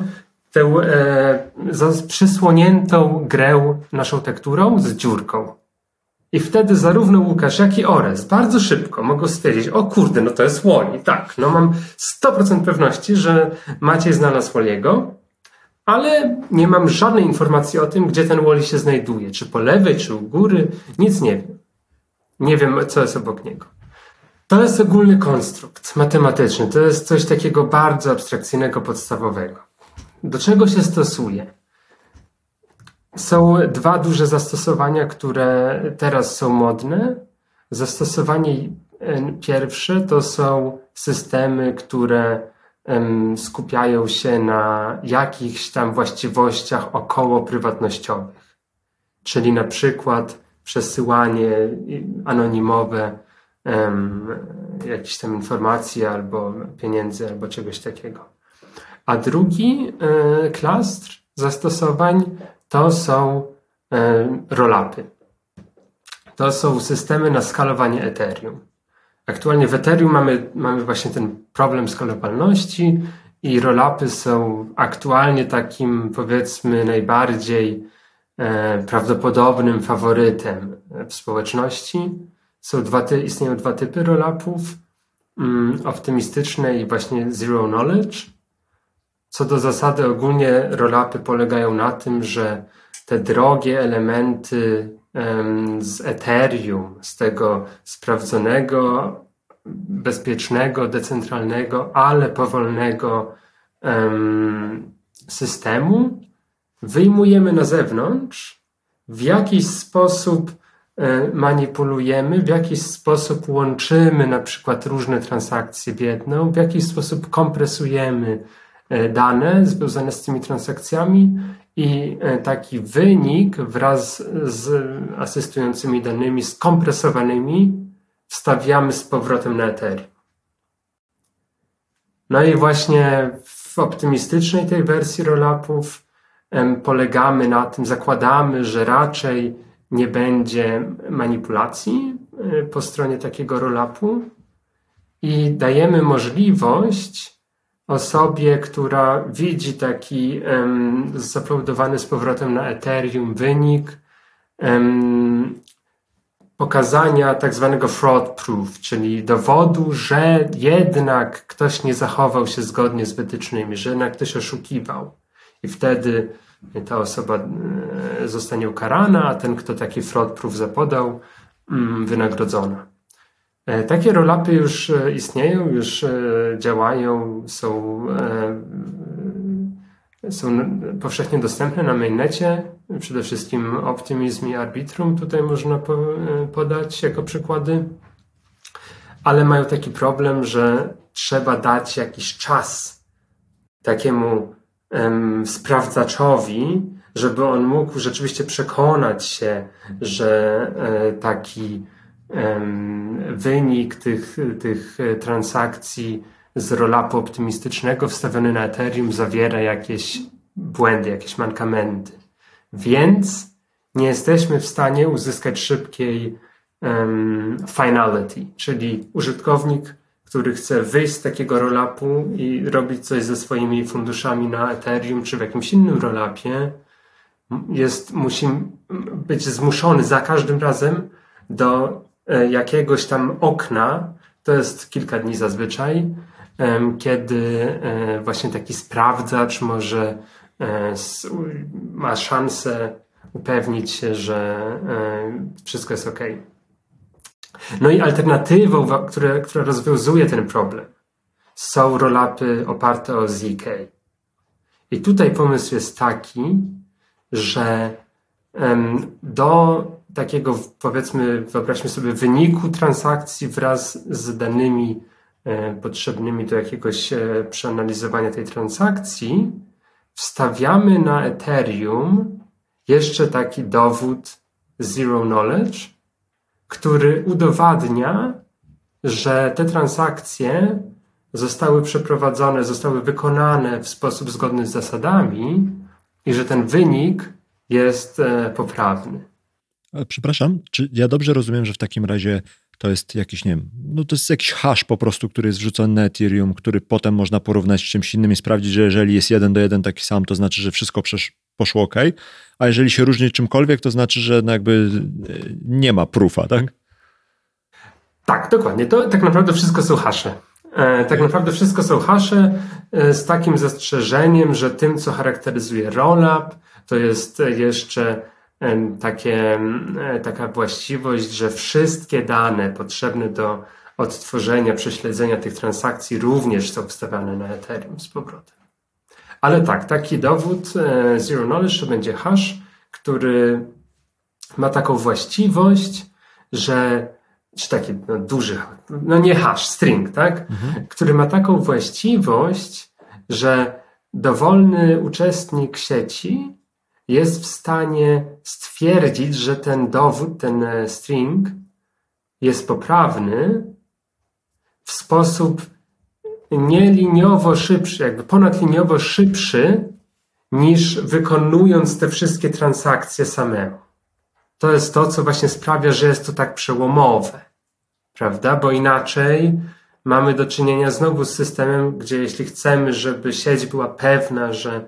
Speaker 1: tę e, przysłoniętą grę naszą tekturą z dziurką. I wtedy zarówno Łukasz, jak i Ores bardzo szybko mogą stwierdzić, o kurde, no to jest Woli. Tak, no mam 100% pewności, że Maciej znalazł Woliego, ale nie mam żadnej informacji o tym, gdzie ten Woli się znajduje. Czy po lewej, czy u góry, nic nie wiem. Nie wiem, co jest obok niego. To jest ogólny konstrukt matematyczny. To jest coś takiego bardzo abstrakcyjnego, podstawowego. Do czego się stosuje? Są dwa duże zastosowania, które teraz są modne. Zastosowanie pierwsze to są systemy, które skupiają się na jakichś tam właściwościach około prywatnościowych. Czyli na przykład przesyłanie anonimowe jakichś tam informacji albo pieniędzy albo czegoś takiego. A drugi e, klastr zastosowań to są e, rolapy. To są systemy na skalowanie Ethereum. Aktualnie w Ethereum mamy, mamy właśnie ten problem skalowalności i rolapy są aktualnie takim powiedzmy najbardziej e, prawdopodobnym faworytem w społeczności. Są dwa ty, istnieją dwa typy rolapów, mm, optymistyczne i właśnie zero knowledge. Co do zasady ogólnie rolapy polegają na tym, że te drogie elementy z Ethereum, z tego sprawdzonego, bezpiecznego, decentralnego, ale powolnego systemu, wyjmujemy na zewnątrz, w jakiś sposób e, manipulujemy, w jakiś sposób łączymy na przykład różne transakcje w jedną, w jakiś sposób kompresujemy e, dane związane z tymi transakcjami i e, taki wynik wraz z asystującymi danymi skompresowanymi wstawiamy z powrotem na Ethereum. No i właśnie w optymistycznej tej wersji rollupów polegamy na tym, zakładamy, że raczej nie będzie manipulacji e, po stronie takiego rollupu i dajemy możliwość osobie, która widzi taki um, z powrotem na Ethereum wynik, um, pokazania tak zwanego fraud proof, czyli dowodu, że jednak ktoś nie zachował się zgodnie z wytycznymi, że jednak ktoś oszukiwał. I wtedy ta osoba e, zostanie ukarana, a ten, kto taki fraud proof zapodał, mm, wynagrodzona. E, takie rollupy już e, istnieją, już e, działają, są, są powszechnie dostępne na mainnecie. Przede wszystkim Optimism i Arbitrum tutaj można podać jako przykłady. Ale mają taki problem, że trzeba dać jakiś czas takiemu um, sprawdzaczowi, żeby on mógł rzeczywiście przekonać się, że taki wynik tych, tych transakcji z rollupu optymistycznego wstawiony na Ethereum zawiera jakieś błędy, jakieś mankamenty. Więc nie jesteśmy w stanie uzyskać szybkiej um, finality, czyli użytkownik, który chce wyjść z takiego rollupu i robić coś ze swoimi funduszami na Ethereum czy w jakimś innym rollupie, jest, musi być zmuszony za każdym razem do E, jakiegoś tam okna, to jest kilka dni zazwyczaj, kiedy e, właśnie taki sprawdzacz może e, ma szansę upewnić się, że wszystko jest ok. No i alternatywą, która, która rozwiązuje ten problem, są rolapy oparte o ZK. I tutaj pomysł jest taki, że do takiego, powiedzmy, wyobraźmy sobie, wyniku transakcji wraz z danymi e, potrzebnymi do jakiegoś e, przeanalizowania tej transakcji, wstawiamy na Ethereum jeszcze taki dowód zero knowledge, który udowadnia, że te transakcje zostały przeprowadzone, zostały wykonane w sposób zgodny z zasadami i że ten wynik jest e, poprawny.
Speaker 2: Przepraszam, czy ja dobrze rozumiem, że w takim razie to jest jakiś, nie wiem, no to jest jakiś hash po prostu, który jest wrzucony na Ethereum, który potem można porównać z czymś innym i sprawdzić, że jeżeli jest jeden do jeden taki sam, to znaczy, że wszystko poszło ok, a jeżeli się różni czymkolwiek, to znaczy, że no jakby e, nie ma proofa, tak?
Speaker 1: Tak, dokładnie. To tak naprawdę wszystko są hasze. E, tak naprawdę wszystko są hasze e, z takim zastrzeżeniem, że tym, co charakteryzuje rollup, to jest jeszcze takie, taka właściwość, że wszystkie dane potrzebne do odtworzenia, prześledzenia tych transakcji również są wstawiane na Ethereum z powrotem. Ale tak, taki dowód e, Zero Knowledge to będzie hash, który ma taką właściwość, że czy taki no, duży, no nie hash, string, tak? Mhm. Który ma taką właściwość, że dowolny uczestnik sieci jest w stanie stwierdzić, że ten dowód, ten e, string jest poprawny w sposób nieliniowo szybszy, jakby ponadliniowo szybszy niż wykonując te wszystkie transakcje samemu. To jest to, co właśnie sprawia, że jest to tak przełomowe, prawda? Bo inaczej mamy do czynienia znowu z systemem, gdzie jeśli chcemy, żeby sieć była pewna, że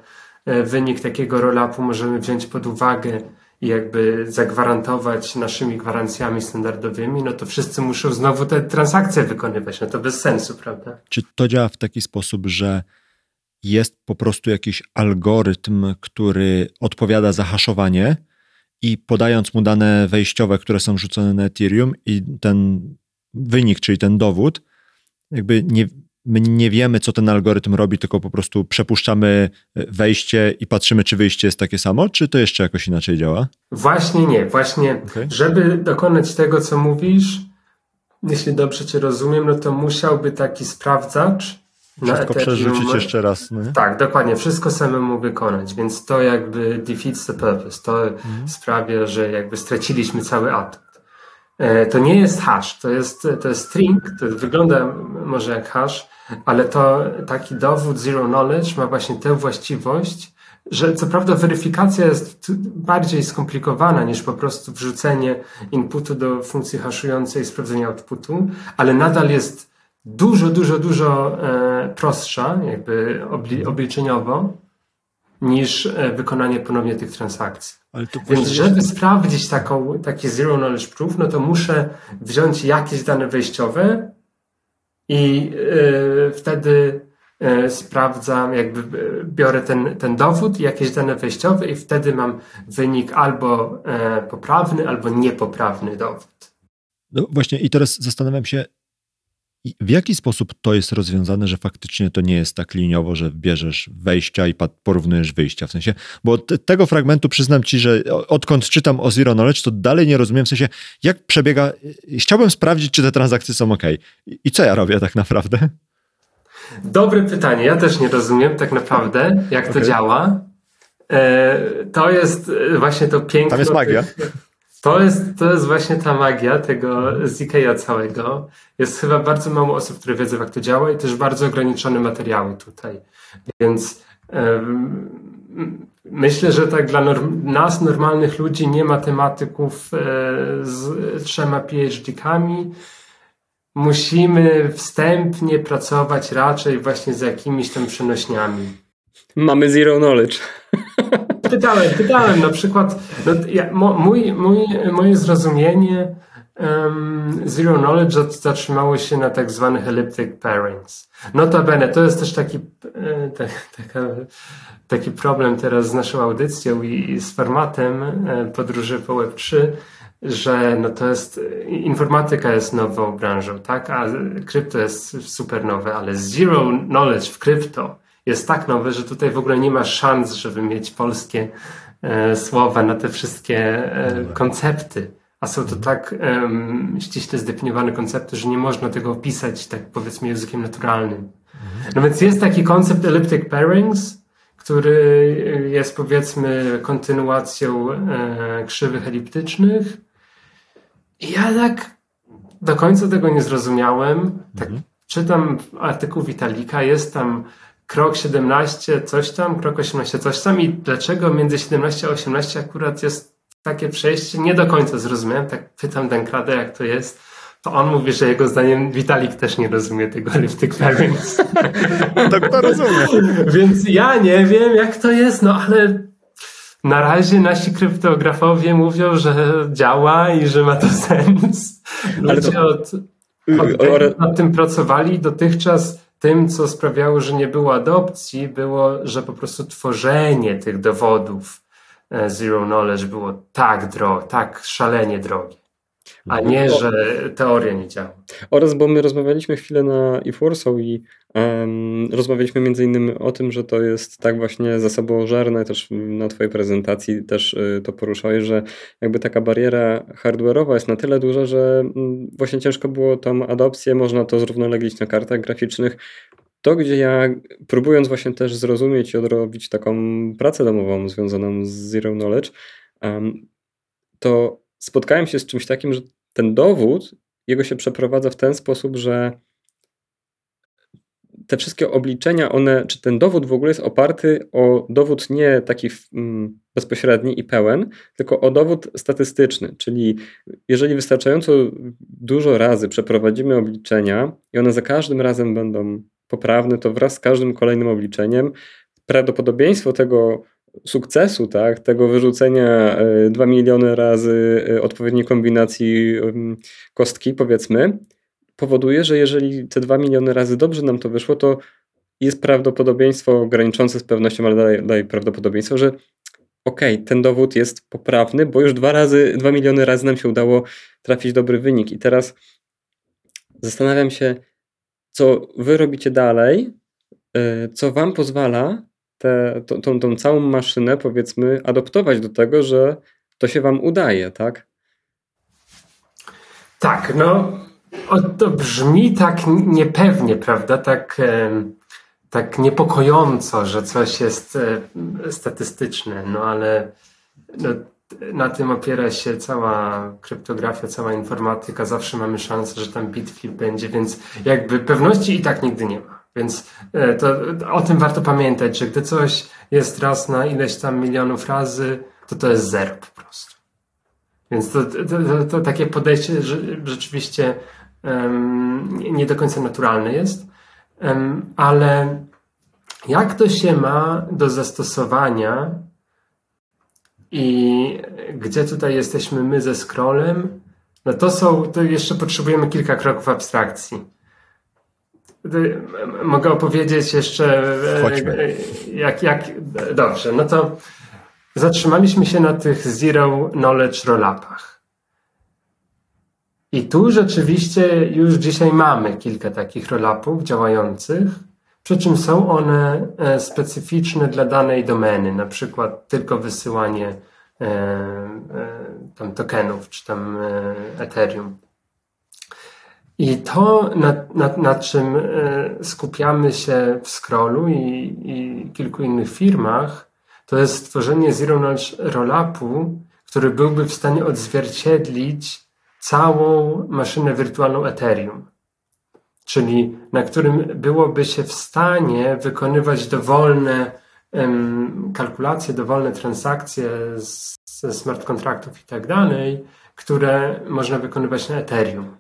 Speaker 1: wynik takiego roll-upu możemy wziąć pod uwagę i jakby zagwarantować naszymi gwarancjami standardowymi, no to wszyscy muszą znowu te transakcje wykonywać. No to bez sensu, prawda?
Speaker 2: Czy to działa w taki sposób, że jest po prostu jakiś algorytm, który odpowiada za haszowanie i podając mu dane wejściowe, które są rzucone na Ethereum i ten wynik, czyli ten dowód, jakby nie, my nie wiemy, co ten algorytm robi, tylko po prostu przepuszczamy e, wejście i patrzymy, czy wyjście jest takie samo, czy to jeszcze jakoś inaczej działa?
Speaker 1: Właśnie nie. Właśnie, okay. żeby dokonać tego, co mówisz, jeśli dobrze Cię rozumiem, no to musiałby taki sprawdzacz
Speaker 2: wszystko przerzucić jeszcze raz. No
Speaker 1: tak, dokładnie. Wszystko samemu wykonać, więc to jakby defeats the purpose. To mhm. sprawia, że jakby straciliśmy cały atom. E, to nie jest hash, to jest, to jest string, to wygląda może jak hash, ale to taki dowód zero knowledge ma właśnie tę właściwość, że co prawda weryfikacja jest bardziej skomplikowana niż po prostu wrzucenie inputu do funkcji haszującej i sprawdzenie outputu, ale nadal jest dużo, dużo, dużo e, prostsza, jakby obliczeniowo, niż e, wykonanie ponownie tych transakcji. Więc żeby sprawdzić taką, taki zero knowledge proof, no to muszę wziąć jakieś dane wejściowe i yy, wtedy yy, sprawdzam, jakby yy, biorę ten, ten dowód i jakieś dane wejściowe i wtedy mam wynik albo poprawny, albo niepoprawny dowód.
Speaker 2: No właśnie i teraz zastanawiam się, w jaki sposób to jest rozwiązane, że faktycznie to nie jest tak liniowo, że bierzesz wejścia i porównujesz wyjścia? W sensie, bo tego fragmentu przyznam ci, że odkąd czytam o Zero Knowledge, to dalej nie rozumiem, w sensie, jak przebiega. Chciałbym sprawdzić, czy te transakcje są ok. I co ja robię tak naprawdę?
Speaker 1: Dobre pytanie. Ja też nie rozumiem tak naprawdę, jak okay. to działa. E, to jest właśnie to piękne.
Speaker 2: Tam jest magia.
Speaker 1: To jest, to jest właśnie ta magia tego ZK'a całego. Jest chyba bardzo mało osób, które wiedzą, jak to działa i też bardzo ograniczone materiały tutaj. Więc myślę, że tak dla norm nas, normalnych ludzi, nie matematyków e, z trzema PhD-kami, musimy wstępnie pracować raczej właśnie z jakimiś tam przenośniami.
Speaker 3: Mamy zero knowledge.
Speaker 1: Pytałem, pytałem na przykład, no, ja, mój, mój, moje zrozumienie um, Zero Knowledge zatrzymało się na tak zwanych elliptic pairings. Notabene, to jest też taki, e, tak, taka, taki problem teraz z naszą audycją i, i z formatem e, podróży po Web3, że no to jest, informatyka jest nową branżą, tak, a krypto jest super nowe, ale zero knowledge w krypto jest tak nowy, że tutaj w ogóle nie ma szans, żeby mieć polskie e, słowa na te wszystkie e, koncepty. A są to tak um, ściśle zdefiniowane koncepty, że nie można tego opisać tak powiedzmy językiem naturalnym. Mhm. No więc jest taki koncept elliptic pairings, który jest powiedzmy kontynuacją e, krzywych eliptycznych. I ja tak do końca tego nie zrozumiałem. Tak mhm. czytam artykuł Witalika, jest tam krok 17 coś tam, krok 18 coś tam i dlaczego między 17 a 18 akurat jest takie przejście, nie do końca zrozumiałem, tak pytam Denkrada jak to jest, to on mówi, że jego zdaniem Vitalik też nie rozumie tego elliptic variance.
Speaker 2: tak *laughs* to rozumie. *laughs*
Speaker 1: Więc ja nie wiem jak to jest, no ale na razie nasi kryptografowie mówią, że działa i że ma to *laughs* sens. Ludzie to... od, od nad tym pracowali dotychczas tym, co sprawiało, że nie było adopcji, było, że po prostu tworzenie tych dowodów e, zero knowledge było tak drogie, tak szalenie drogie. A mhm. nie, że teoria nie działa.
Speaker 3: Oraz, bo my rozmawialiśmy chwilę na eForso i um, rozmawialiśmy między innymi o tym, że to jest tak właśnie zasobożerne, też na twojej prezentacji też y, to poruszałeś, że jakby taka bariera hardware'owa jest na tyle duża, że mm, właśnie ciężko było tą adopcję, można to zrównoleglić na kartach graficznych, to, gdzie ja próbując właśnie też zrozumieć i odrobić taką pracę domową związaną z Zero Knowledge, um, to spotkałem się z czymś takim, że ten dowód, jego się przeprowadza w ten sposób, że te wszystkie obliczenia, one, czy ten dowód w ogóle jest oparty o dowód nie taki mm, bezpośredni i pełen, tylko o dowód statystyczny, czyli jeżeli wystarczająco dużo razy przeprowadzimy obliczenia i one za każdym razem będą poprawne, to wraz z każdym kolejnym obliczeniem prawdopodobieństwo tego sukcesu, tak, tego wyrzucenia 2 e, miliony razy e, odpowiedniej kombinacji kostki, powiedzmy, powoduje, że jeżeli te 2 miliony razy dobrze nam to wyszło, to jest prawdopodobieństwo graniczące z pewnością, ale daje prawdopodobieństwo, że okej, okay, ten dowód jest poprawny, bo już dwa razy, 2 miliony razy nam się udało trafić dobry wynik. I teraz zastanawiam się, co wy robicie dalej, e, co wam pozwala tę tą, tą, tą całą maszynę, powiedzmy, adoptować do tego, że to się wam udaje, tak?
Speaker 1: Tak, no to brzmi tak niepewnie, prawda? Tak, tak niepokojąco, że coś jest e, statystyczne, no ale no, na tym opiera się cała kryptografia, cała informatyka. Zawsze mamy szansę, że tam bitflip będzie, więc jakby pewności i tak nigdy nie ma. Więc e, to, o tym warto pamiętać, że gdy coś jest raz na ileś tam milionów razy, to to jest zero po prostu. Więc to, to, to, takie podejście rzeczywiście um, nie do końca naturalne jest, um, ale jak to się ma do zastosowania i gdzie tutaj jesteśmy my ze scrollem, no to są, to jeszcze potrzebujemy kilka kroków abstrakcji. Mogę opowiedzieć jeszcze,
Speaker 2: e, Chodźmy.
Speaker 1: jak, jak, dobrze, no to zatrzymaliśmy się na tych zero knowledge rollupach. I tu rzeczywiście już dzisiaj mamy kilka takich rollupów działających, przy czym są one e, specyficzne dla danej domeny, na przykład tylko wysyłanie e, tam tokenów, czy tam Ethereum. I to, nad, nad, nad czym e, skupiamy się w Scrollu i, i kilku innych firmach, to jest stworzenie Zero Knowledge Rollupu, który byłby w stanie odzwierciedlić całą maszynę wirtualną Ethereum. Czyli na którym byłoby się w stanie wykonywać dowolne um, kalkulacje, dowolne transakcje ze smart kontraktów i tak dalej, które można wykonywać na Ethereum.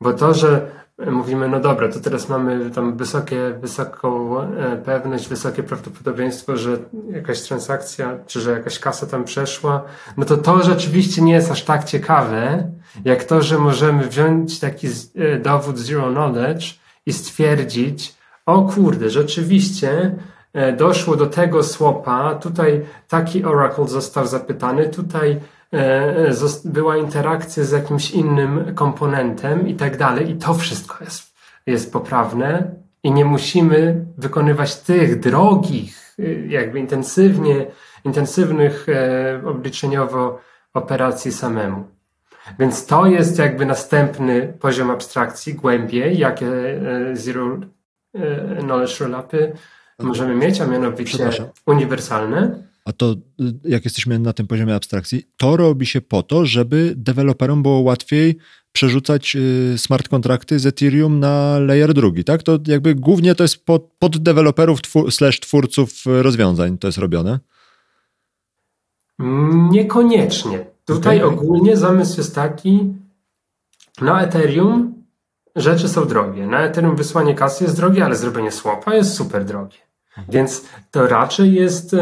Speaker 1: Bo to, że mówimy, no dobra, to teraz mamy tam wysokie, wysoką e, pewność, wysokie prawdopodobieństwo, że jakaś transakcja, czy że jakaś kasa tam przeszła, no to to rzeczywiście nie jest aż tak ciekawe, jak to, że możemy wziąć taki e, dowód zero knowledge i stwierdzić, o kurde, rzeczywiście e, doszło do tego słopa, tutaj taki oracle został zapytany, tutaj była interakcja z jakimś innym komponentem i tak dalej. I to wszystko jest, jest poprawne i nie musimy wykonywać tych drogich, y, jakby intensywnie, intensywnych e, obliczeniowo operacji samemu. Więc to jest jakby następny poziom abstrakcji, głębiej, jakie e, Zero Knowledge Rollupy możemy mieć, a mianowicie uniwersalne.
Speaker 2: A to, jak jesteśmy na tym poziomie abstrakcji, to robi się po to, żeby deweloperom było łatwiej przerzucać y, smart kontrakty z Ethereum na layer drugi, tak? To jakby głównie to jest pod, pod deweloperów twór, slash twórców rozwiązań to jest robione?
Speaker 1: Niekoniecznie. Tutaj okay. ogólnie zamysł jest taki, na Ethereum rzeczy są drogie. Na Ethereum wysłanie kasy jest drogie, ale zrobienie słapa jest super drogie. Mhm. Więc to raczej jest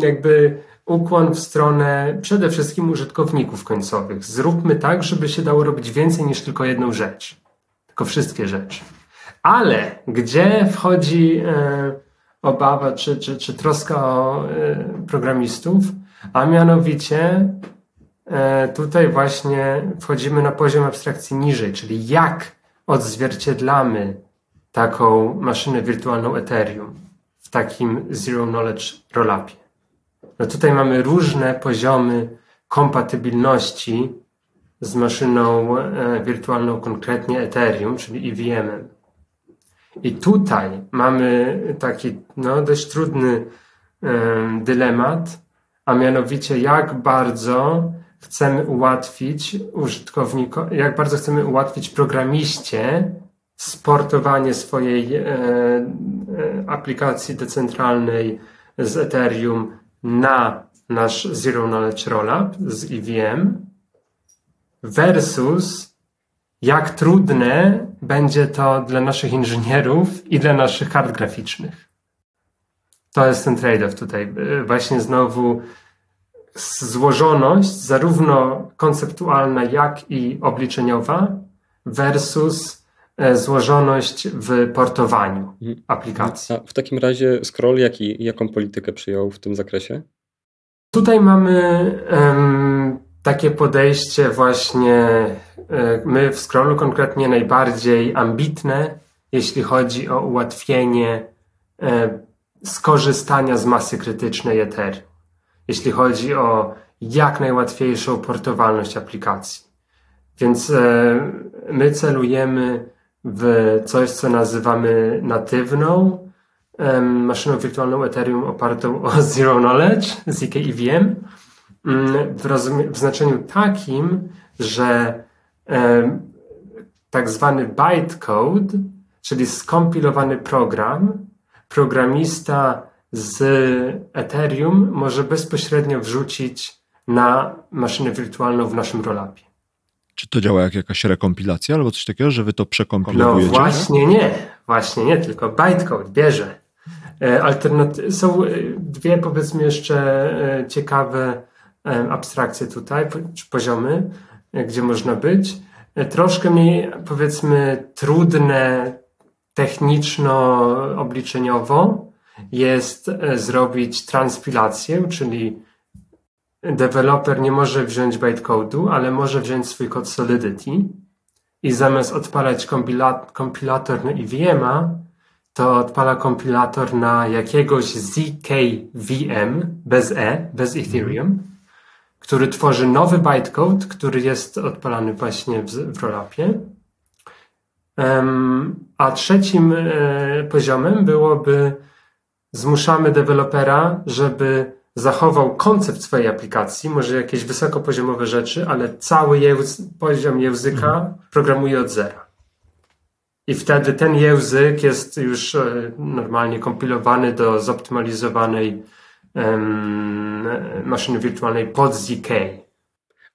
Speaker 1: jakby ukłon w stronę przede wszystkim użytkowników końcowych. Zróbmy tak, żeby się dało robić więcej niż tylko jedną rzecz. Tylko wszystkie rzeczy. Ale gdzie wchodzi e, obawa czy, czy, czy troska o e, programistów? A mianowicie e, tutaj właśnie wchodzimy na poziom abstrakcji niżej, czyli jak odzwierciedlamy taką maszynę wirtualną Ethereum w takim Zero Knowledge Rollupie. No tutaj mamy różne poziomy kompatybilności z maszyną e, wirtualną, konkretnie Ethereum, czyli EVM-em. I tutaj mamy taki no, dość trudny dylemat, a mianowicie jak bardzo chcemy ułatwić użytkownikowi, jak bardzo chcemy ułatwić programiście sportowanie swojej e, aplikacji decentralnej z Ethereum na nasz Zero Knowledge Rollup z EVM versus jak trudne będzie to dla naszych inżynierów i dla naszych kart graficznych. To jest ten trade-off tutaj. Właśnie znowu złożoność, zarówno konceptualna, jak i obliczeniowa, versus e, złożoność w portowaniu aplikacji.
Speaker 3: A w takim razie Scroll jaki, jaką politykę przyjął w tym zakresie?
Speaker 1: Tutaj mamy um, takie podejście właśnie, e, my w Scrollu konkretnie najbardziej ambitne, jeśli chodzi o ułatwienie e, skorzystania z masy krytycznej Ethereum, jeśli chodzi o jak najłatwiejszą portowalność aplikacji. Więc e, my celujemy w coś, co nazywamy natywną maszyną wirtualną Ethereum opartą o *laughs* Zero Knowledge, ZK EVM, mm, w, w znaczeniu takim, że tak zwany bytecode, czyli skompilowany program, programista z Ethereum może bezpośrednio wrzucić na maszynę wirtualną w naszym rollupie.
Speaker 2: Czy to działa jak jakaś rekompilacja albo coś takiego, że wy to przekompilowujecie?
Speaker 1: No właśnie nie, właśnie nie, tylko bytecode bierze. E, alternaty- są e, dwie powiedzmy jeszcze e, ciekawe abstrakcje tutaj, czy poziomy, gdzie można być. Troszkę mniej powiedzmy trudne techniczno-obliczeniowo jest zrobić transpilację, czyli deweloper nie może wziąć bytecode'u, ale może wziąć swój kod Solidity i zamiast odpalać kompilator na EVM-a, to odpala kompilator na jakiegoś ZKVM bez E, bez Ethereum, który tworzy nowy bytecode, który jest odpalany właśnie w, w rollupie a trzecim e, poziomem byłoby zmuszamy dewelopera, żeby zachował koncept swojej aplikacji, może jakieś wysokopoziomowe rzeczy, ale cały poziom języka mhm. programuje od zera. I wtedy ten język jest już e, normalnie kompilowany do zoptymalizowanej um, maszyny wirtualnej pod ZK.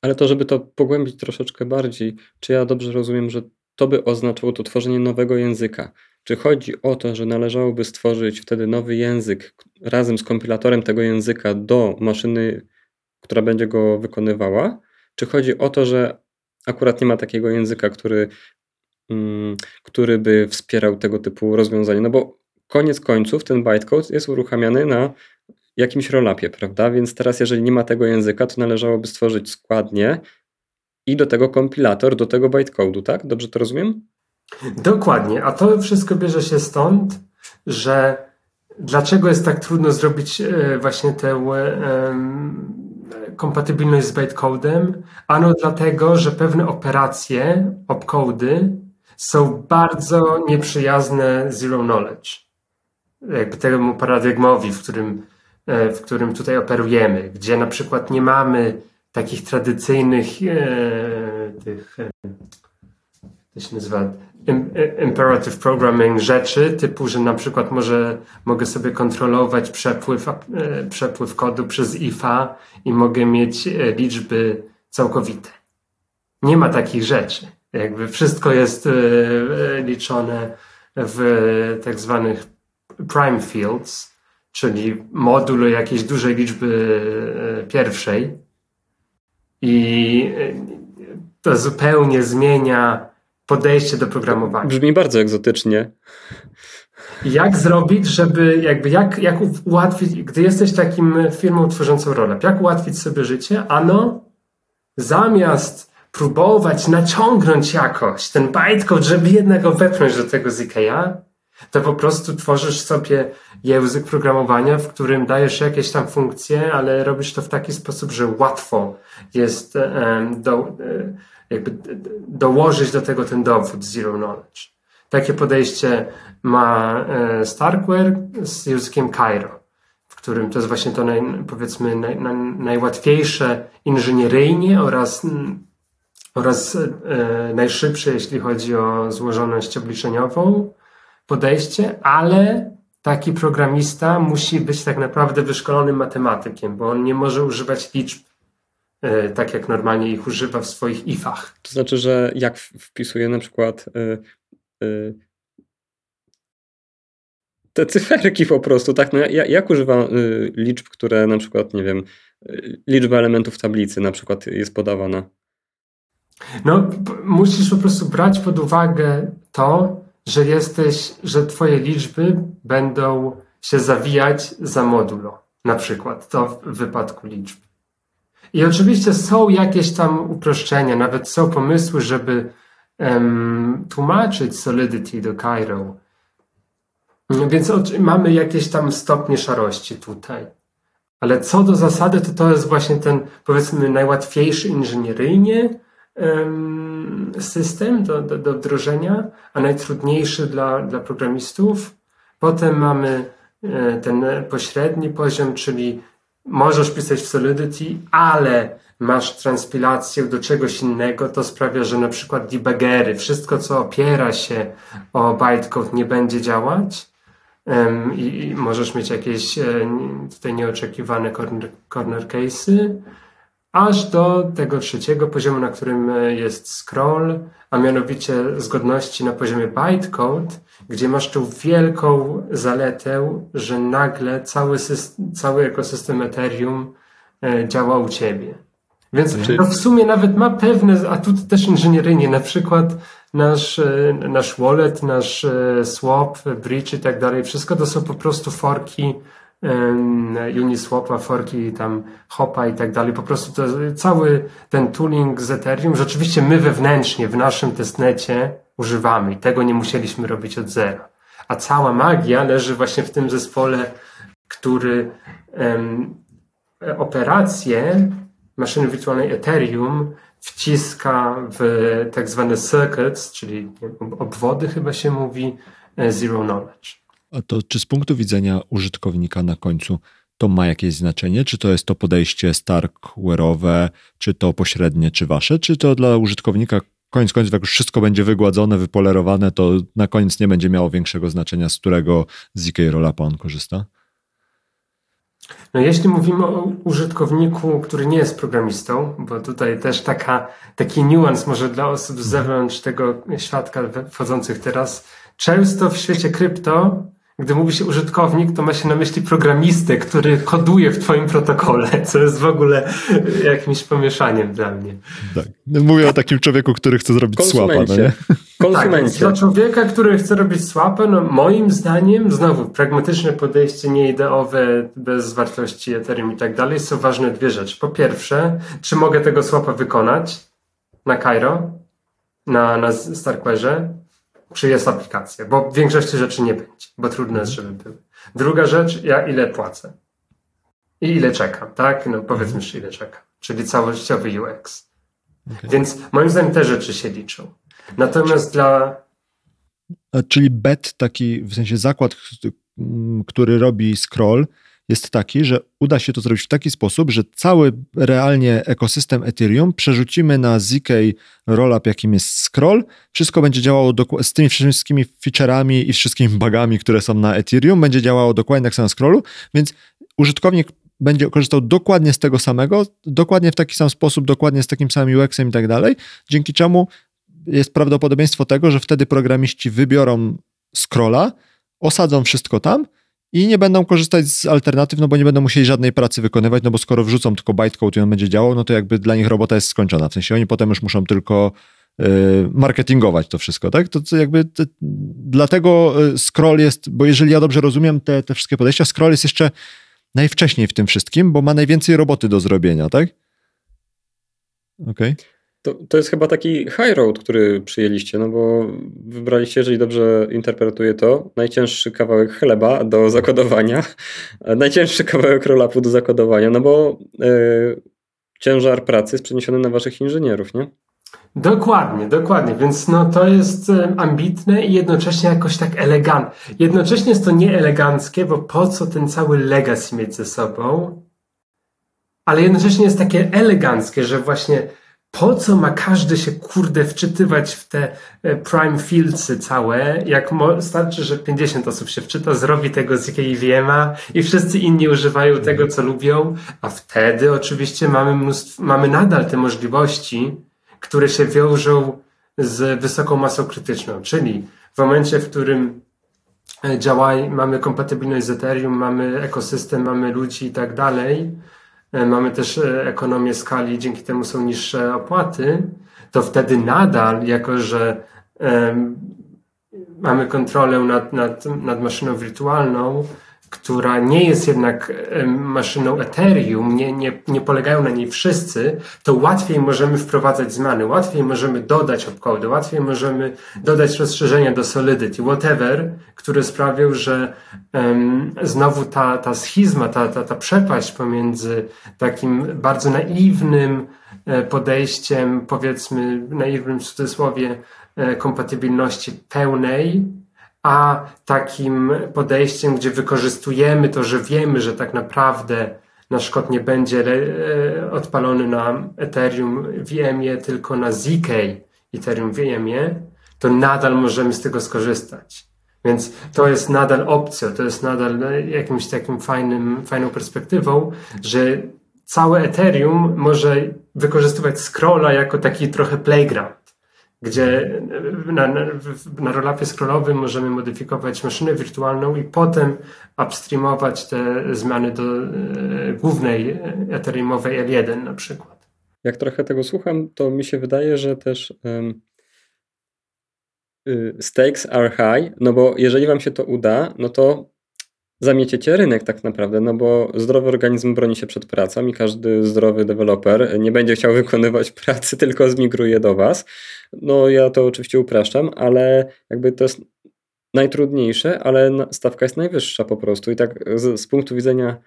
Speaker 3: Ale to, żeby to pogłębić troszeczkę bardziej, czy ja dobrze rozumiem, że to by oznaczało to tworzenie nowego języka. Czy chodzi o to, że należałoby stworzyć wtedy nowy język razem z kompilatorem tego języka do maszyny, która będzie go wykonywała? Czy chodzi o to, że akurat nie ma takiego języka, który, mm, który by wspierał tego typu rozwiązania? No bo koniec końców ten bytecode jest uruchamiany na jakimś rollupie, prawda? Więc teraz, jeżeli nie ma tego języka, to należałoby stworzyć składnie, i do tego kompilator, do tego bytecode'u, tak? Dobrze to rozumiem?
Speaker 1: Dokładnie, a to wszystko bierze się stąd, że dlaczego jest tak trudno zrobić e, właśnie tę kompatybilność z bytecodem? Ano dlatego, że pewne operacje, opcody są bardzo nieprzyjazne zero knowledge. jakby temu paradygmowi, w którym, e, w którym tutaj operujemy, gdzie na przykład nie mamy takich tradycyjnych e, tych, e, to się nazywa imperative programming rzeczy, typu, że na przykład może, mogę sobie kontrolować przepływ, przepływ kodu przez IFA i mogę mieć liczby całkowite. Nie ma takich rzeczy. Jakby wszystko jest liczone w tak zwanych prime fields, czyli modulo jakiejś dużej liczby e, pierwszej. I e, to zupełnie zmienia podejście do programowania.
Speaker 3: Brzmi bardzo egzotycznie.
Speaker 1: Jak zrobić, żeby jakby jak, jak ułatwić, gdy jesteś takim firmą tworzącą rolę, jak ułatwić sobie życie? Ano, zamiast próbować naciągnąć jakoś ten bytecode, żeby jednak go wepchnąć do tego ZK'a, to po prostu tworzysz sobie język programowania, w którym dajesz jakieś tam funkcje, ale robisz to w taki sposób, że łatwo jest do, jakby dołożyć do tego ten dowód zero knowledge. Takie podejście ma e, Starkware z językiem Cairo, w którym to jest właśnie to naj, powiedzmy naj, naj, najłatwiejsze inżynieryjnie oraz oraz e, najszybsze, jeśli chodzi o złożoność obliczeniową, podejście, ale taki programista musi być tak naprawdę wyszkolonym matematykiem, bo on nie może używać liczb tak jak normalnie ich używa w swoich ifach.
Speaker 3: To znaczy, że jak wpisuje na przykład e, e, te cyferki po prostu, tak? No, jak, jak używa liczb, które na przykład, nie wiem, liczba elementów tablicy na przykład jest podawana?
Speaker 1: No, musisz po prostu brać pod uwagę to, że jesteś, że twoje liczby będą się zawijać za modulo, na przykład, to w wypadku liczb. I oczywiście są jakieś tam uproszczenia, nawet są pomysły, żeby um, tłumaczyć Solidity do Cairo. Więc mamy jakieś tam stopnie szarości tutaj. Ale co do zasady, to to jest właśnie ten, powiedzmy, najłatwiejszy inżynieryjnie, system do, do, do wdrożenia, a najtrudniejszy dla, dla programistów. Potem mamy e, ten pośredni poziom, czyli możesz pisać w Solidity, ale masz transpilację do czegoś innego, to sprawia, że na przykład debuggery, wszystko co opiera się o bytecode nie będzie działać. I, i możesz mieć jakieś e, tutaj nieoczekiwane corner, corner case'y aż do tego trzeciego poziomu, na którym e, jest scroll, a mianowicie zgodności na poziomie bytecode, gdzie masz tu wielką zaletę, że nagle cały, system, cały ekosystem Ethereum e, działa u ciebie. Więc to no w sumie nawet ma pewne atuty też inżynieryjnie, na przykład nasz, e, nasz wallet, nasz swap, bridge i tak dalej, wszystko to są po prostu forki Uniswapa, forki, tam Hopa i tak dalej. Po prostu to, cały ten tooling z Ethereum, rzeczywiście my wewnętrznie w naszym testnecie używamy i tego nie musieliśmy robić od zera. A cała magia leży właśnie w tym zespole, który um, operacje maszyny wirtualnej Ethereum wciska w tak zwane circuits, czyli obwody chyba się mówi, e, zero knowledge.
Speaker 2: A to czy z punktu widzenia użytkownika na końcu to ma jakieś znaczenie? Czy to jest to podejście Starkware'owe, czy to pośrednie, czy wasze? Czy to dla użytkownika koniec końców, jak już wszystko będzie wygładzone, wypolerowane, to na koniec nie będzie miało większego znaczenia, z którego ZK Rollupa on korzysta?
Speaker 1: No jeśli mówimy o użytkowniku, który nie jest programistą, bo tutaj też taka, taki niuans może dla osób z zewnątrz tego świadka wchodzących teraz, często w świecie krypto gdy mówi się użytkownik, to ma się na myśli programistę, który koduje w twoim protokole, co jest w ogóle jakimś pomieszaniem dla mnie.
Speaker 2: Tak. No, mówię o takim człowieku, który chce zrobić słapa. No nie? *laughs*
Speaker 1: Konsumencie. Tak, dla człowieka, który chce robić słapę, no moim zdaniem, znowu pragmatyczne podejście, nieideowe, bez wartości Ethereum i tak dalej, są ważne dwie rzeczy. Po pierwsze, czy mogę tego słapa wykonać na Cairo, na, na Starkware'ze? Czy jest aplikacja, bo w większości rzeczy nie będzie, bo trudno jest, żeby były. Druga rzecz, ja ile płacę i ile czekam, tak? No powiedzmy, że ile czekam, czyli całościowy UX. Okay. Więc moim zdaniem te rzeczy się liczą. Natomiast dla...
Speaker 2: Czyli bet taki, w sensie zakład, który robi scroll, jest taki, że uda się to zrobić w taki sposób, że cały realnie ekosystem Ethereum przerzucimy na ZK rollup, jakim jest scroll. Wszystko będzie działało z tymi wszystkimi featureami i wszystkimi bugami, które są na Ethereum, będzie działało dokładnie tak samo na scrollu, więc użytkownik będzie korzystał dokładnie z tego samego, dokładnie w taki sam sposób, dokładnie z takim samym UX-em i tak dalej, dzięki czemu jest prawdopodobieństwo tego, że wtedy programiści wybiorą scrolla, osadzą wszystko tam i nie będą korzystać z alternatyw, no bo nie będą musieli żadnej pracy wykonywać, no bo skoro wrzucą tylko bytecode i on będzie działał, no to jakby dla nich robota jest skończona. W sensie oni potem już muszą tylko y, marketingować to wszystko, tak? To, to jakby dlatego y, scroll jest, bo jeżeli ja dobrze rozumiem te, te wszystkie podejścia, scroll jest jeszcze najwcześniej w tym wszystkim, bo ma najwięcej roboty do zrobienia, tak? Okej. Okay.
Speaker 3: To, to jest chyba taki high road, który przyjęliście, no bo wybraliście, jeżeli dobrze interpretuję to, najcięższy kawałek chleba do zakodowania, *laughs* najcięższy kawałek roll-upu do zakodowania, no bo yy, ciężar pracy jest przeniesiony na waszych inżynierów, nie?
Speaker 1: Dokładnie, dokładnie. Więc no, to jest e, ambitne i jednocześnie jakoś tak elegantne. Jednocześnie jest to nieeleganckie, bo po co ten cały legacy mieć ze sobą? Ale jednocześnie jest takie eleganckie, że właśnie po co ma każdy się kurde wczytywać w te e, prime fieldsy całe, jak starczy, że 50 osób się wczyta, zrobi tego z jakiej a i wszyscy inni używają tego, co lubią, a wtedy oczywiście mamy mnóstwo, mamy nadal te możliwości, które się wiążą z wysoką masą krytyczną, czyli w momencie, w którym e, działa, mamy kompatybilność z Ethereum, mamy ekosystem, mamy ludzi i tak dalej, mamy też e, ekonomię skali, dzięki temu są niższe opłaty, to wtedy nadal, jako że mamy kontrolę nad, nad, nad maszyną wirtualną, która nie jest jednak maszyną Ethereum, nie, nie, nie polegają na niej wszyscy, to łatwiej możemy wprowadzać zmiany, łatwiej możemy dodać opcode, łatwiej możemy dodać rozszerzenia do Solidity, whatever, które sprawią, że um, znowu ta, ta schizma, ta, ta, ta przepaść pomiędzy takim bardzo naiwnym e, podejściem, powiedzmy naiwnym w cudzysłowie, e, kompatybilności pełnej, a takim podejściem, gdzie wykorzystujemy to, że wiemy, że tak naprawdę nasz kod nie będzie e, odpalony na Ethereum VM-ie, tylko na ZK Ethereum VM-ie, to nadal możemy z tego skorzystać. Więc to jest nadal opcja, to jest nadal jakimś takim fajnym, fajną perspektywą, że całe Ethereum może wykorzystywać scrolla jako taki trochę playground gdzie na, na, na rolapie scrollowym możemy modyfikować maszynę wirtualną i potem upstreamować te zmiany do e, głównej Ethereumowej L1 na przykład.
Speaker 3: Jak trochę tego słucham, to mi się wydaje, że też um, stakes are high, no bo jeżeli wam się to uda, no to zamieciecie rynek tak naprawdę, no bo zdrowy organizm broni się przed pracą i każdy zdrowy deweloper nie będzie chciał *laughs* wykonywać pracy, tylko zmigruje do was. No ja to oczywiście upraszczam, ale jakby to jest najtrudniejsze, ale stawka jest najwyższa po prostu i tak z, z punktu widzenia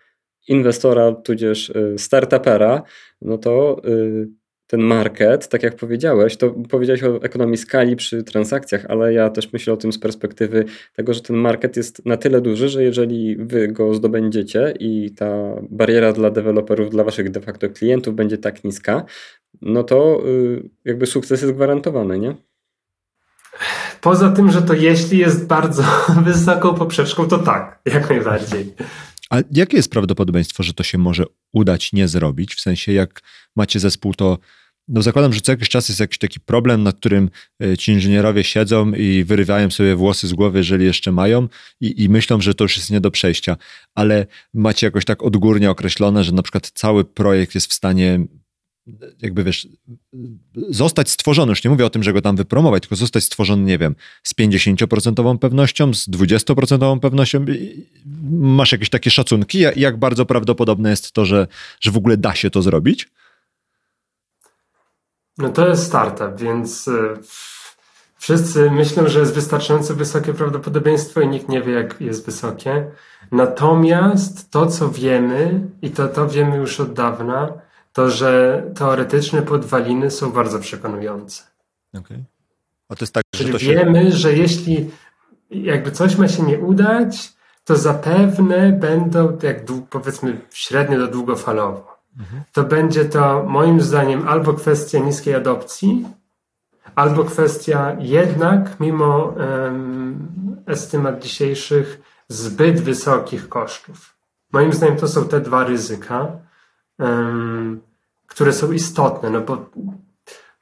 Speaker 3: inwestora, tudzież y, startupera, no to yy, ten market, tak jak powiedziałeś, to powiedziałeś o ekonomii skali przy transakcjach, ale ja też myślę o tym z perspektywy tego, że ten market jest na tyle duży, że jeżeli wy go zdobędziecie i ta bariera dla deweloperów, dla waszych de facto klientów będzie tak niska, no to y, jakby sukces jest gwarantowany, nie?
Speaker 1: Poza tym, że to jeśli jest bardzo *laughs* wysoką poprzeczką, to tak, jak najbardziej.
Speaker 2: A jakie jest prawdopodobieństwo, że to się może udać nie zrobić? W sensie, jak macie zespół, to no zakładam, że co jakiś czas jest jakiś taki problem, nad którym e, ci inżynierowie siedzą i wyrywają sobie włosy z głowy, jeżeli jeszcze mają i, i myślą, że to już jest nie do przejścia, ale macie jakoś tak odgórnie określone, że na przykład cały projekt jest w stanie jakby wiesz, zostać stworzony, już nie mówię o tym, że go tam wypromować, tylko zostać stworzony, nie wiem, z 50% pewnością, z 20% pewnością. Masz jakieś takie szacunki, jak bardzo prawdopodobne jest to, że, że w ogóle da się to zrobić?
Speaker 1: No to jest startup, więc y, wszyscy myślą, że jest wystarczająco wysokie prawdopodobieństwo i nikt nie wie, jak jest wysokie. Natomiast to, co wiemy, i to, to wiemy już od dawna, to, że teoretyczne podwaliny są bardzo przekonujące.
Speaker 2: Okay. A to jest tak,
Speaker 1: Czyli że wiemy, się... że jeśli jakby coś ma się nie udać, to zapewne będą, jak powiedzmy, średnio do długofalowo. To będzie to moim zdaniem albo kwestia niskiej adopcji, albo kwestia jednak, mimo um, estymat dzisiejszych, zbyt wysokich kosztów. Moim zdaniem to są te dwa ryzyka, um, które są istotne, no bo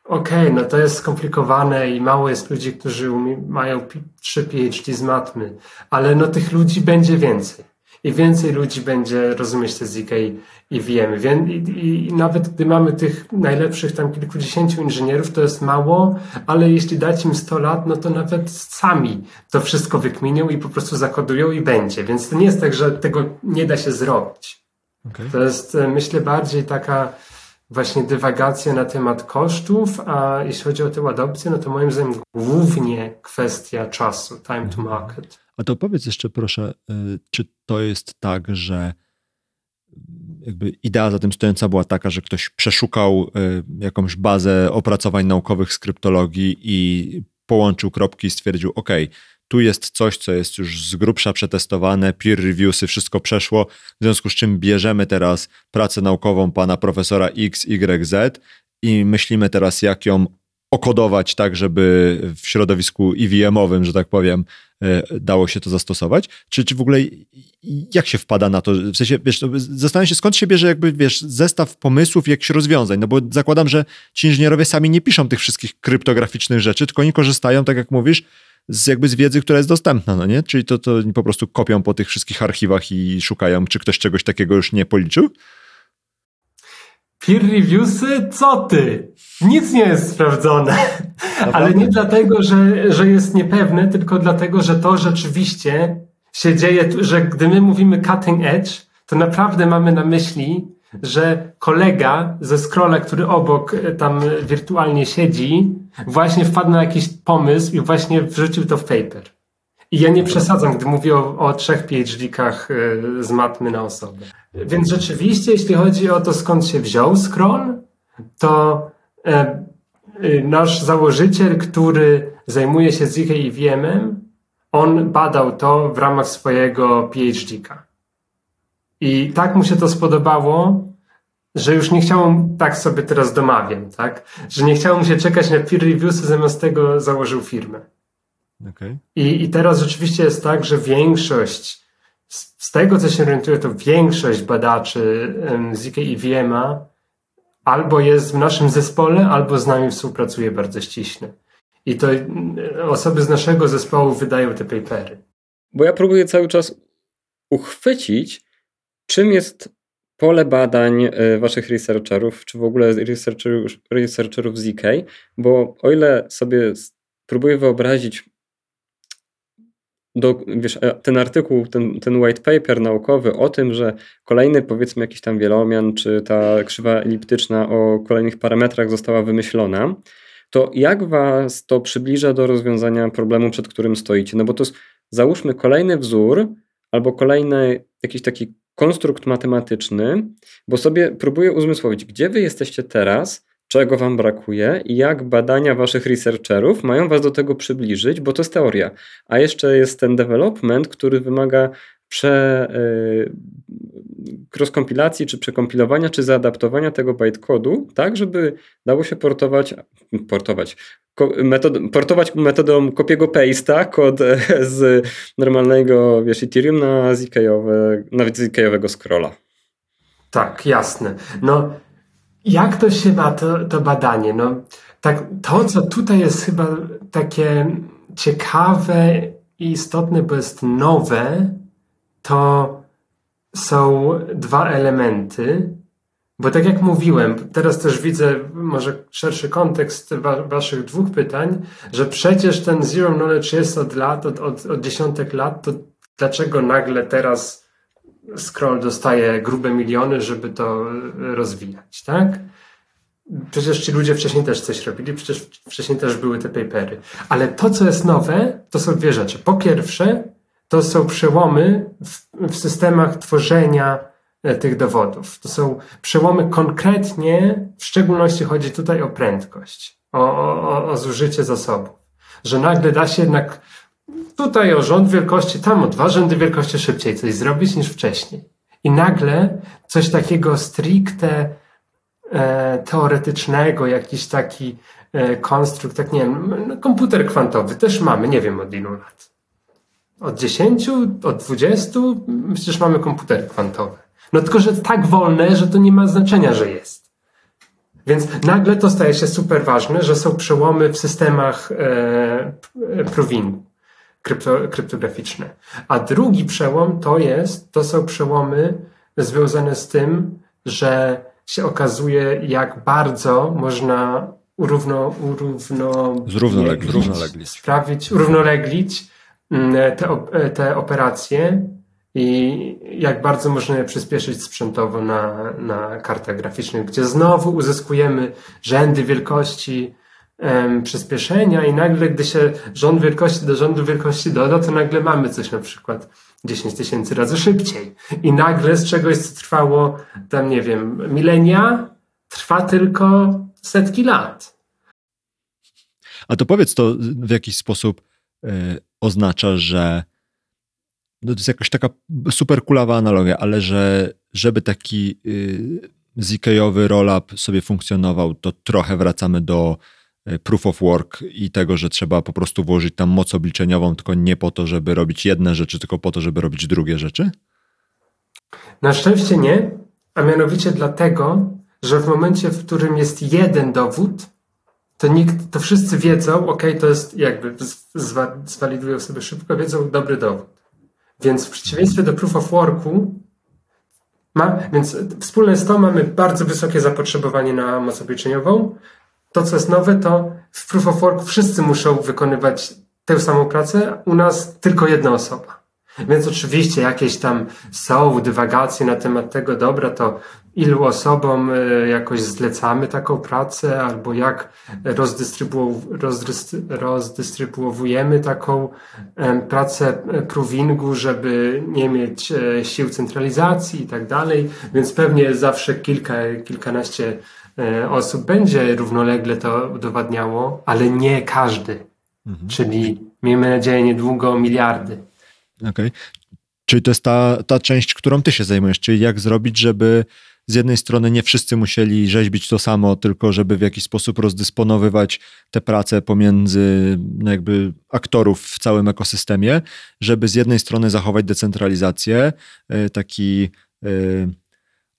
Speaker 1: okej, okay, no to jest skomplikowane i mało jest ludzi, którzy mają trzy PhD z matmy, ale no tych ludzi będzie więcej. I więcej ludzi będzie rozumieć te ZK i wiemy. I, i, I, nawet gdy mamy tych najlepszych tam kilkudziesięciu inżynierów, to jest mało, ale jeśli dać im 100 lat, no to nawet sami to wszystko wykminią i po prostu zakodują i będzie. Więc to nie jest tak, że tego nie da się zrobić. Okay. To jest, e, myślę, bardziej taka właśnie dywagacja na temat kosztów, a jeśli chodzi o tę adopcję, no to moim zdaniem głównie kwestia czasu, time to market.
Speaker 2: A to powiedz jeszcze proszę, y, czy to jest tak, że jakby idea za tym stojąca była taka, że ktoś przeszukał y, jakąś bazę opracowań naukowych z kryptologii i połączył kropki i stwierdził, OK, tu jest coś, co jest już z grubsza przetestowane, peer reviewsy, wszystko przeszło, w związku z czym bierzemy teraz pracę naukową pana profesora X, Y, Z i myślimy teraz, jak ją okodować tak, żeby w środowisku EVM-owym, że tak powiem, e, dało się to zastosować? Czy, czy w ogóle jak się wpada na to? W sensie, wiesz, zastanawiam się, skąd się bierze jakby, wiesz, zestaw pomysłów, jakichś rozwiązań, no bo zakładam, że ci inżynierowie sami nie piszą tych wszystkich kryptograficznych rzeczy, tylko oni korzystają, tak jak mówisz, z jakby z wiedzy, która jest dostępna, no nie? Czyli to, to po prostu kopią po tych wszystkich archiwach i szukają, czy ktoś czegoś takiego już nie policzył?
Speaker 1: Peer reviewsy? Co ty? Nic nie jest sprawdzone. Ale nie dlatego, że, że jest niepewne, tylko dlatego, że to rzeczywiście się dzieje, że gdy my mówimy cutting edge, to naprawdę mamy na myśli, że kolega ze scrolla, który obok e, tam wirtualnie siedzi, właśnie wpadł na jakiś pomysł i właśnie wrzucił to w paper. I ja nie przesadzam, gdy mówię o, o trzech PhD-kach e, z matmy na osobę. Więc rzeczywiście, jeśli chodzi o to, skąd się wziął scroll, to e, e, nasz założyciel, który zajmuje się ZK i VM-em, on badał to w ramach swojego PhD-ka. I tak mu się to spodobało, że już nie chciał tak sobie teraz domawiam, tak? Że nie chciał mu się czekać na peer reviewsy, zamiast tego założył firmę. Okay. I, I teraz rzeczywiście jest tak, że większość, z, z tego co się orientuję, to większość badaczy um, z i VM'a albo jest w naszym zespole, albo z nami współpracuje bardzo ściśle. I to osoby z naszego zespołu wydają te papery.
Speaker 3: Bo ja próbuję cały czas uchwycić, czym jest pole badań e, waszych researcherów, czy w ogóle researcherów, researcherów ZK, bo o ile sobie próbuję wyobrazić do, wiesz, e, ten artykuł, ten, ten white paper naukowy o tym, że kolejny powiedzmy jakiś tam wielomian, czy ta krzywa eliptyczna o kolejnych parametrach została wymyślona, to jak was to przybliża do rozwiązania problemu, przed którym stoicie? No bo to jest, załóżmy kolejny wzór albo kolejny jakiś taki konstrukt matematyczny, bo sobie próbuję uzmysłowić, gdzie wy jesteście teraz, czego wam brakuje i jak badania waszych researcherów mają was do tego przybliżyć, bo to jest teoria. A jeszcze jest ten development, który wymaga prze, yy, rozkompilacji, czy przekompilowania, czy zaadaptowania tego bytecodu, tak, żeby dało się portować, portować, metod, portować metodą kopiego paste'a kod e, z normalnego, wiesz, Ethereum na zk-owe, na zk-owego scrolla.
Speaker 1: Tak, jasne. No, jak to się ma, to, to badanie? No, tak, to, co tutaj jest chyba takie ciekawe i istotne, bo jest nowe, to są dwa elementy. Bo tak jak mówiłem, teraz też widzę może szerszy kontekst wa waszych dwóch pytań, że przecież ten zero knowledge jest od lat, od, od, od dziesiątek lat, to dlaczego nagle teraz Scroll dostaje grube miliony, żeby to rozwijać, tak? Przecież ci ludzie wcześniej też coś robili, przecież wcześniej też były te papery. Ale to, co jest nowe, to są dwie rzeczy. Po pierwsze, to są przełomy w, w systemach tworzenia e, tych dowodów. To są przełomy konkretnie, w szczególności chodzi tutaj o prędkość, o, o, o zużycie zasobów. Że nagle da się jednak tutaj o rząd wielkości, tam o dwa rzędy wielkości szybciej coś zrobić niż wcześniej. I nagle coś takiego stricte e, teoretycznego, jakiś taki e, konstrukt, tak nie wiem, no, komputer kwantowy też mamy, nie wiem od ilu lat. Od 10, od 20, przecież mamy komputery kwantowe. No tylko, że tak wolne, że to nie ma znaczenia, że jest. Więc nagle to staje się super ważne, że są przełomy w systemach e, provingu krypto, kryptograficzne. A drugi przełom to jest, to są przełomy związane z tym, że się okazuje, jak bardzo można urówno, urówno,
Speaker 2: zrównoleglić,
Speaker 1: sprawić, urównoleglić mm, te, te operacje i jak bardzo można je przyspieszyć sprzętowo na, na kartach graficznych, gdzie znowu uzyskujemy rzędy wielkości um, przyspieszenia i nagle, gdy się rząd wielkości do rządu wielkości doda, to nagle mamy coś na przykład 10 tysięcy razy szybciej. I nagle z czegoś, co trwało tam, nie wiem, milenia, trwa tylko setki lat.
Speaker 2: A to powiedz to w jakiś sposób yy, oznacza, że no to jest jakaś taka super kulawa analogia, ale że żeby taki yy, ZK-owy rollup sobie funkcjonował, to trochę wracamy do E, proof of work i tego, że trzeba po prostu włożyć tam moc obliczeniową, tylko nie po to, żeby robić jedne rzeczy, tylko po to, żeby robić drugie rzeczy?
Speaker 1: Na szczęście nie, a mianowicie dlatego, że w momencie, w którym jest jeden dowód, to nikt, to wszyscy wiedzą, ok, to jest jakby zwalidują sobie szybko, wiedzą dobry dowód. Więc w przeciwieństwie do proof of worku, ma, więc wspólne z to mamy bardzo wysokie zapotrzebowanie na moc obliczeniową, to, co jest nowe, to w Proof of Work wszyscy muszą wykonywać tę samą pracę, u nas tylko jedna osoba. Więc oczywiście jakieś tam są dywagacje na temat tego, dobra, to ilu osobom e, jakoś zlecamy taką pracę, albo jak rozdystrybu rozdystrybuowujemy taką pracę provingu, żeby nie mieć e, sił centralizacji i tak dalej. Więc pewnie zawsze kilka, kilkanaście E, osób będzie równolegle to udowadniało, ale nie każdy. Mhm. Czyli miejmy nadzieję niedługo miliardy.
Speaker 2: Okej. Okay. Czyli to jest ta, ta część, którą ty się zajmujesz, czyli jak zrobić, żeby z jednej strony nie wszyscy musieli rzeźbić to samo, tylko żeby w jakiś sposób rozdysponowywać te prace pomiędzy no jakby aktorów w całym ekosystemie, żeby z jednej strony zachować decentralizację, e, taki e,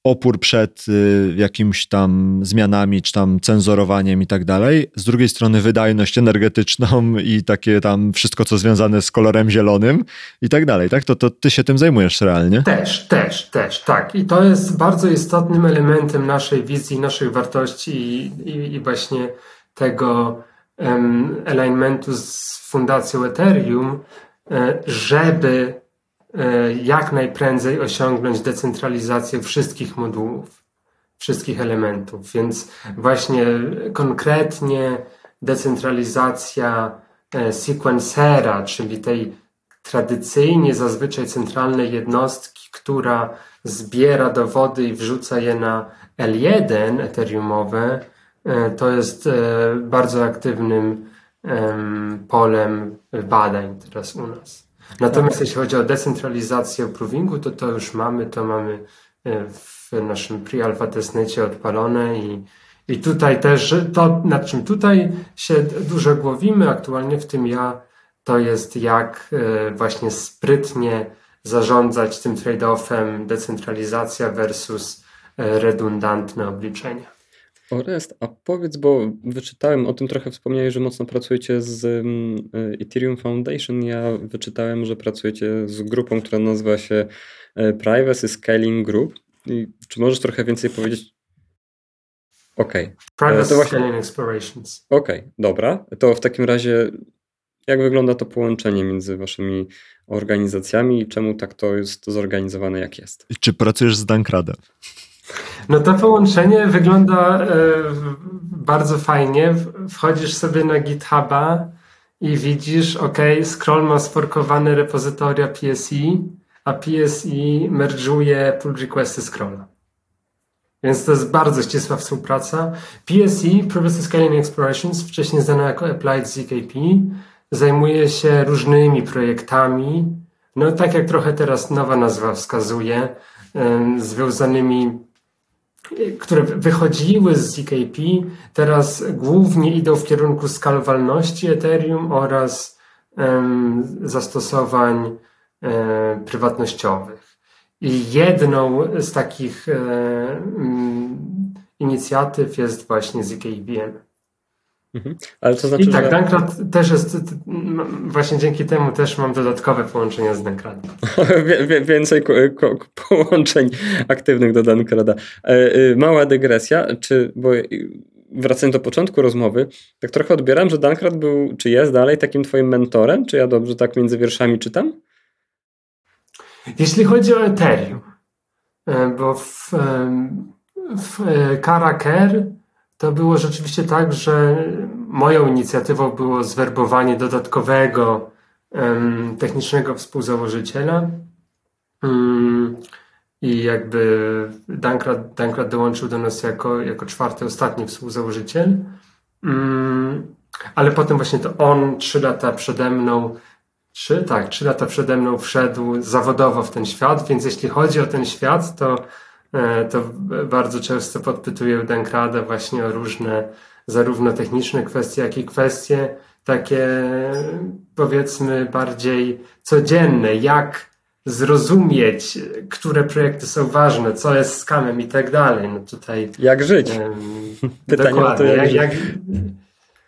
Speaker 2: opór przed y, jakimiś tam zmianami, czy tam cenzorowaniem i tak dalej. Z drugiej strony wydajność energetyczną *laughs* i takie tam wszystko, co związane z kolorem zielonym i tak dalej, tak? To, to ty się tym zajmujesz realnie?
Speaker 1: Też, też, też, tak. I to jest bardzo istotnym elementem naszej wizji, naszych wartości i, i, i właśnie tego um, alignmentu z Fundacją Ethereum, e, żeby jak najprędzej osiągnąć decentralizację wszystkich modułów, wszystkich elementów. Więc właśnie konkretnie decentralizacja e, sequencera, czyli tej tradycyjnie zazwyczaj centralnej jednostki, która zbiera dowody i wrzuca je na L1 ethereumowe, e, to jest bardzo aktywnym polem badań teraz u nas. Natomiast jeśli chodzi o decentralizację provingu, to to już mamy, to mamy e, w naszym pre-alpha testnecie odpalone i, i tutaj też, to nad czym tutaj się dużo głowimy, aktualnie w tym ja, to jest jak e, właśnie sprytnie zarządzać tym trade-offem decentralizacja versus e, redundantne obliczenia.
Speaker 3: Orest, a powiedz, bo wyczytałem o tym trochę, wspomniałeś, że mocno pracujecie z mm, Ethereum Foundation. Ja wyczytałem, że pracujecie z grupą, która nazywa się e, Privacy Scaling Group. I czy możesz trochę więcej powiedzieć? Okej. Okay.
Speaker 1: Privacy właśnie... Scaling Explorations.
Speaker 3: Okej, okay, dobra. To w takim razie jak wygląda to połączenie między waszymi organizacjami i czemu tak to jest zorganizowane, jak jest?
Speaker 2: Czy pracujesz z Dankradem?
Speaker 1: No to połączenie wygląda e, bardzo fajnie. Wchodzisz sobie na GitHuba i widzisz, ok, Scroll ma sforkowane repozytoria PSI, a PSI merge'uje pull requesty Scrolla. Więc to jest bardzo ścisła współpraca. PSI, Privacy Scaling Explorations, wcześniej znana jako Applied ZKP, zajmuje się różnymi projektami, no tak jak trochę teraz nowa nazwa wskazuje, związanymi, które wychodziły z ZKP, teraz głównie idą w kierunku skalowalności Ethereum oraz zastosowań e, prywatnościowych. I jedną z takich e, inicjatyw jest właśnie ZKVM.
Speaker 3: Mhm. Ale to znaczy,
Speaker 1: I tak, że... Dankrad też jest, właśnie dzięki temu też mam dodatkowe połączenia z Dankradem. *laughs*
Speaker 3: Więcej połączeń aktywnych do Dankrada. E, y, mała dygresja, czy, bo wracając do początku rozmowy, tak trochę odbieram, że Dankrad był, czy jest dalej takim twoim mentorem? Czy ja dobrze tak między wierszami czytam?
Speaker 1: Jeśli chodzi o Ethereum, e, bo w, w e, Karaker to było rzeczywiście tak, że moją inicjatywą było zwerbowanie dodatkowego technicznego współzałożyciela. Um, I jakby Dankrat, Dankrat dołączył do nas jako, jako czwarty, ostatni współzałożyciel. Um, ale potem właśnie to on trzy lata przede mną, trzy, tak, trzy lata przede mną wszedł zawodowo w ten świat, więc jeśli chodzi o ten świat, to to bardzo często podpytuję Dankrada właśnie o różne zarówno techniczne kwestie, jak i kwestie takie powiedzmy bardziej codzienne, jak zrozumieć, które projekty są ważne, co jest skamem i tak dalej. No tutaj,
Speaker 3: jak żyć? *laughs*
Speaker 1: Pytanie dokładnie, to, jak, jak,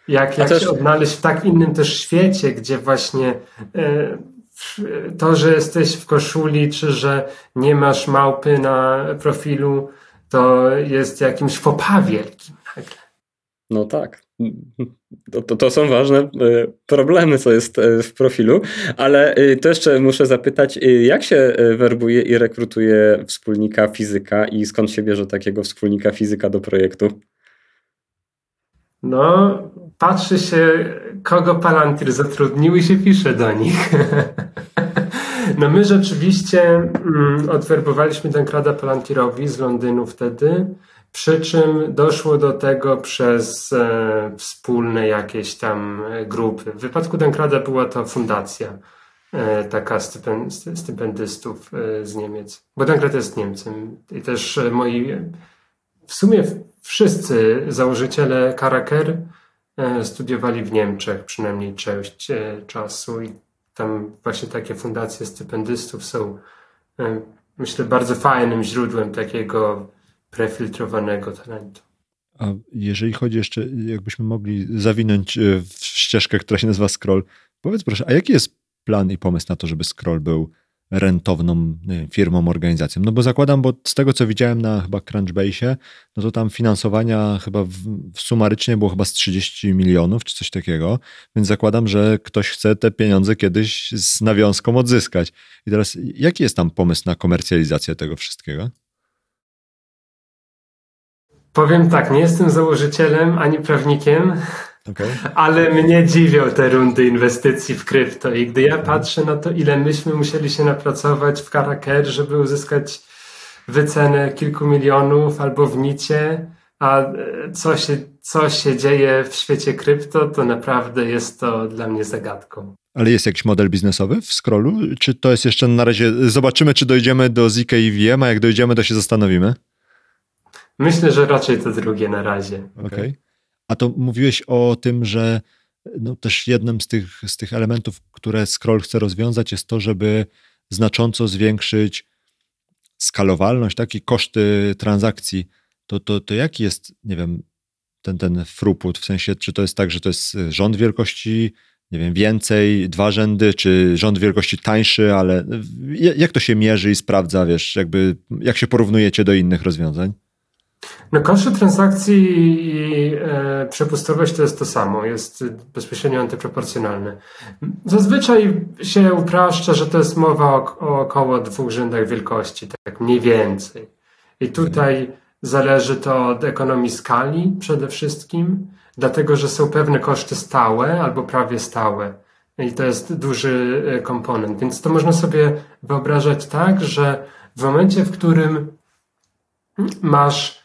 Speaker 1: jak, jak, też... się odnaleźć w tak innym też świecie, gdzie właśnie e, to, że jesteś w koszuli, czy że nie masz małpy na profilu, to jest jakimś fopa wielkim nagle.
Speaker 3: No tak. To, to, to, są ważne e, problemy, co jest e, w profilu, ale e, to jeszcze muszę zapytać, jak się werbuje i rekrutuje wspólnika fizyka i skąd się bierze takiego wspólnika fizyka do projektu?
Speaker 1: No, patrzy się, kogo Palantir zatrudnił i się pisze do nich. *laughs* No my rzeczywiście mm, odwerbowaliśmy Dankrada Palantirowi z Londynu wtedy, przy czym doszło do tego przez e, wspólne jakieś tam grupy. W wypadku Dankrada była to fundacja, e, taka stypendystów e, z Niemiec, bo Dankrad jest Niemcem i też e, moi, w sumie wszyscy założyciele Karaker e, studiowali w Niemczech przynajmniej część e, czasu i tam właśnie takie fundacje stypendystów są, e, myślę, bardzo fajnym źródłem takiego prefiltrowanego talentu.
Speaker 2: A jeżeli chodzi jeszcze, jakbyśmy mogli zawinąć w ścieżkę, która się nazywa Scroll, powiedz proszę, a jaki jest plan i pomysł na to, żeby Scroll był rentowną firmą, organizacją. No bo zakładam, bo z tego co widziałem na chyba Crunchbase, no to tam finansowania chyba w, w sumarycznie było chyba z 30 milionów czy coś takiego, więc zakładam, że ktoś chce te pieniądze kiedyś z nawiązką odzyskać. I teraz jaki jest tam pomysł na komercjalizację tego wszystkiego?
Speaker 1: Powiem tak, nie jestem założycielem ani prawnikiem,
Speaker 2: Okay.
Speaker 1: Ale mnie dziwią te rundy inwestycji w krypto i gdy ja patrzę na to, ile myśmy musieli się napracować w Karaker, żeby uzyskać wycenę kilku milionów albo w Nicie, a e, co się, co się dzieje w świecie krypto, to naprawdę jest to dla mnie zagadką.
Speaker 2: Ale jest jakiś model biznesowy w Scrollu? Czy to jest jeszcze na razie, zobaczymy czy dojdziemy do ZK i VM, a jak dojdziemy to się zastanowimy?
Speaker 1: Myślę, że raczej to drugie na razie.
Speaker 2: Okej. Okay. A to mówiłeś o tym, że no też jednym z tych, z tych elementów, które Scroll chce rozwiązać, jest to, żeby znacząco zwiększyć skalowalność, takie koszty transakcji. To, to, to jaki jest, nie wiem, ten, ten throughput, w sensie, czy to jest tak, że to jest rząd wielkości, nie wiem, więcej, dwa rzędy, czy rząd wielkości tańszy, ale jak to się mierzy i sprawdza, wiesz, jakby, jak się porównujecie do innych rozwiązań?
Speaker 1: No koszty transakcji i e, przepustowość to jest to samo, jest bezpośrednio antyproporcjonalne. Zazwyczaj się upraszcza, że to jest mowa o, o około dwóch rzędach wielkości, tak mniej więcej. I tutaj zależy to od ekonomii skali przede wszystkim, dlatego że są pewne koszty stałe albo prawie stałe. I to jest duży e, komponent. Więc to można sobie wyobrażać tak, że w momencie, w którym masz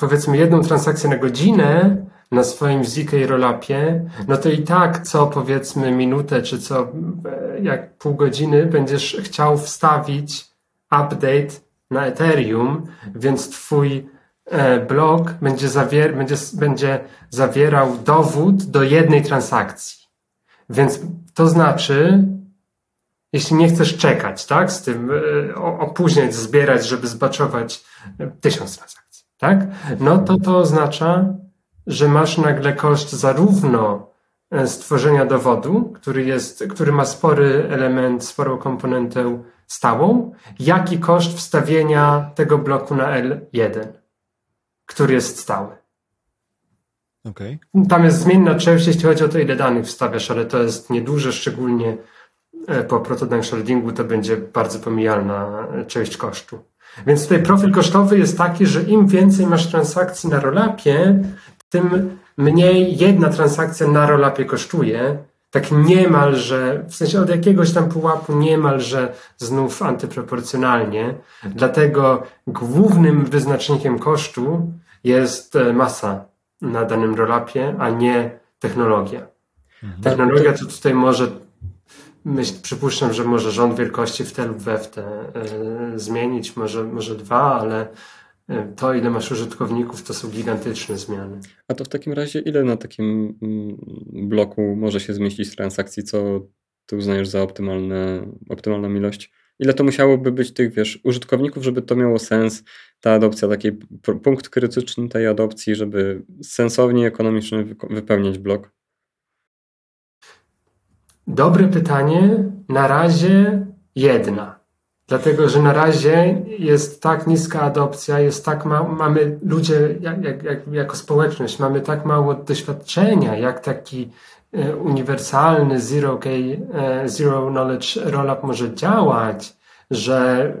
Speaker 1: powiedzmy jedną transakcję na godzinę, na swoim ZK Rollupie, no to i tak co powiedzmy minutę czy co e, jak pół godziny będziesz chciał wstawić update na Ethereum, więc twój e, blok będzie, zawier będzie, będzie zawierał dowód do jednej transakcji. Więc to znaczy, jeśli nie chcesz czekać, tak, z tym e, opóźniać, zbierać, żeby zbaczować tysiąc transakcji, tak, no to to oznacza, że masz nagle koszt zarówno e, stworzenia dowodu, który jest, który ma spory element, sporą komponentę stałą, jak i koszt wstawienia tego bloku na L1, który jest stały.
Speaker 2: Okay.
Speaker 1: Tam jest zmienna część, jeśli chodzi o to, ile danych wstawiasz, ale to jest nieduże, szczególnie e, po prototype shardingu to będzie bardzo pomijalna część kosztu. Więc tutaj profil kosztowy jest taki, że im więcej masz transakcji na rolapie, tym mniej jedna transakcja na rolapie kosztuje. Tak niemalże, w sensie od jakiegoś tam pułapu niemalże znów antyproporcjonalnie. Dlatego głównym wyznacznikiem kosztu jest e, masa na danym rolapie, a nie technologia. Mhm. Technologia to tutaj może myśl, przypuszczam, że może rząd wielkości w te lub we w te y, zmienić, może, może dwa, ale e, to, ile masz użytkowników, to są gigantyczne zmiany.
Speaker 3: A to w takim razie, ile na takim mm, bloku może się zmieścić transakcji, co ty uznajesz za optymalne, optymalną ilość? Ile to musiałoby być tych, wiesz, użytkowników, żeby to miało sens, ta adopcja, taki punkt krytyczny tej adopcji, żeby sensownie, ekonomicznie wypełniać blok?
Speaker 1: Dobre pytanie. Na razie jedna. Dlatego, że na razie jest tak niska adopcja, jest tak mało, mamy ludzie, jak, jak, jak, jako społeczność, mamy tak mało doświadczenia, jak taki e, uniwersalny zero, e, zero knowledge rollup może działać, że,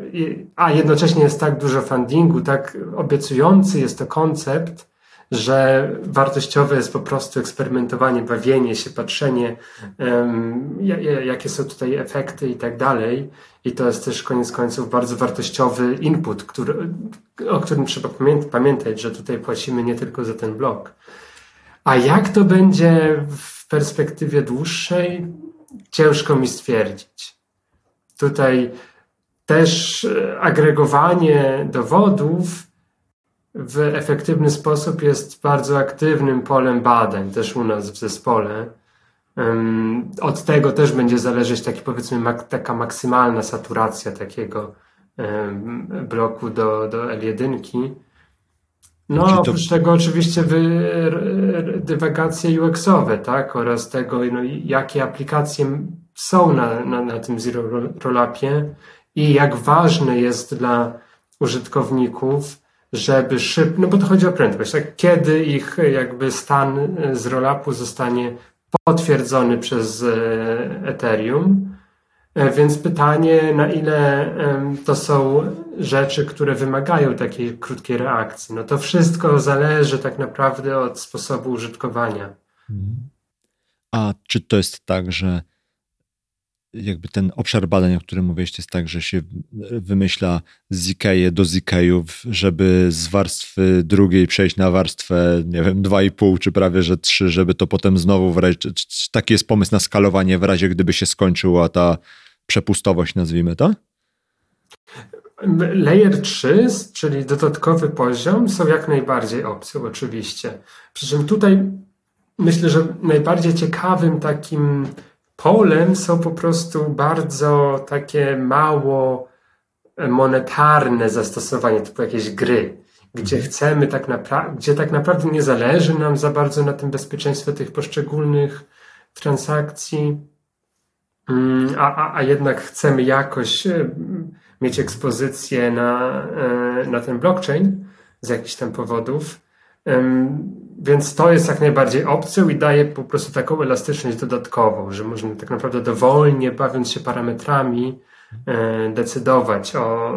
Speaker 1: a jednocześnie jest tak dużo fundingu, tak obiecujący jest to koncept, że wartościowe jest po prostu eksperymentowanie, bawienie się, patrzenie, um, jakie są tutaj efekty i tak dalej. I to jest też koniec końców bardzo wartościowy input, który, o którym trzeba pamiętać, że tutaj płacimy nie tylko za ten blok. A jak to będzie w perspektywie dłuższej, ciężko mi stwierdzić. Tutaj też e, agregowanie dowodów w efektywny sposób jest bardzo aktywnym polem badań, też u nas w zespole. Od tego też będzie zależeć taki powiedzmy taka maksymalna saturacja takiego bloku do, do L1. No, to... oprócz tego oczywiście wy, dywagacje UX-owe, tak, oraz tego, no, jakie aplikacje są na, na, na tym Zero Rollupie i jak ważne jest dla użytkowników, żeby szybko, no bo to chodzi o prędkość, tak? kiedy ich jakby stan z rollupu zostanie potwierdzony przez e, Ethereum. E, więc pytanie, na ile to są rzeczy, które wymagają takiej krótkiej reakcji. No to wszystko zależy tak naprawdę od sposobu użytkowania.
Speaker 2: A czy to jest tak, że jakby ten obszar badań, o którym mówiłeś, jest tak, że się wymyśla ZK do ZK-ów, żeby z warstwy drugiej przejść na warstwę, nie wiem, 2,5 czy prawie, że 3, żeby to potem znowu w razie, taki jest pomysł na skalowanie w razie, gdyby się skończyła ta przepustowość, nazwijmy to?
Speaker 1: Layer 3, czyli dodatkowy poziom, są jak najbardziej opcją, oczywiście. Przy czym tutaj myślę, że najbardziej ciekawym takim polem są po prostu bardzo takie mało monetarne zastosowanie, typu jakieś gry, gdzie mhm. chcemy tak naprawdę, gdzie tak naprawdę nie zależy nam za bardzo na tym bezpieczeństwie tych poszczególnych transakcji, mm, a, a, a jednak chcemy jakoś e, mieć ekspozycję na, e, na ten blockchain z jakichś tam powodów. Więc to jest jak najbardziej opcją i daje po prostu taką elastyczność dodatkową, że można tak naprawdę dowolnie, bawiąc się parametrami, e, decydować o,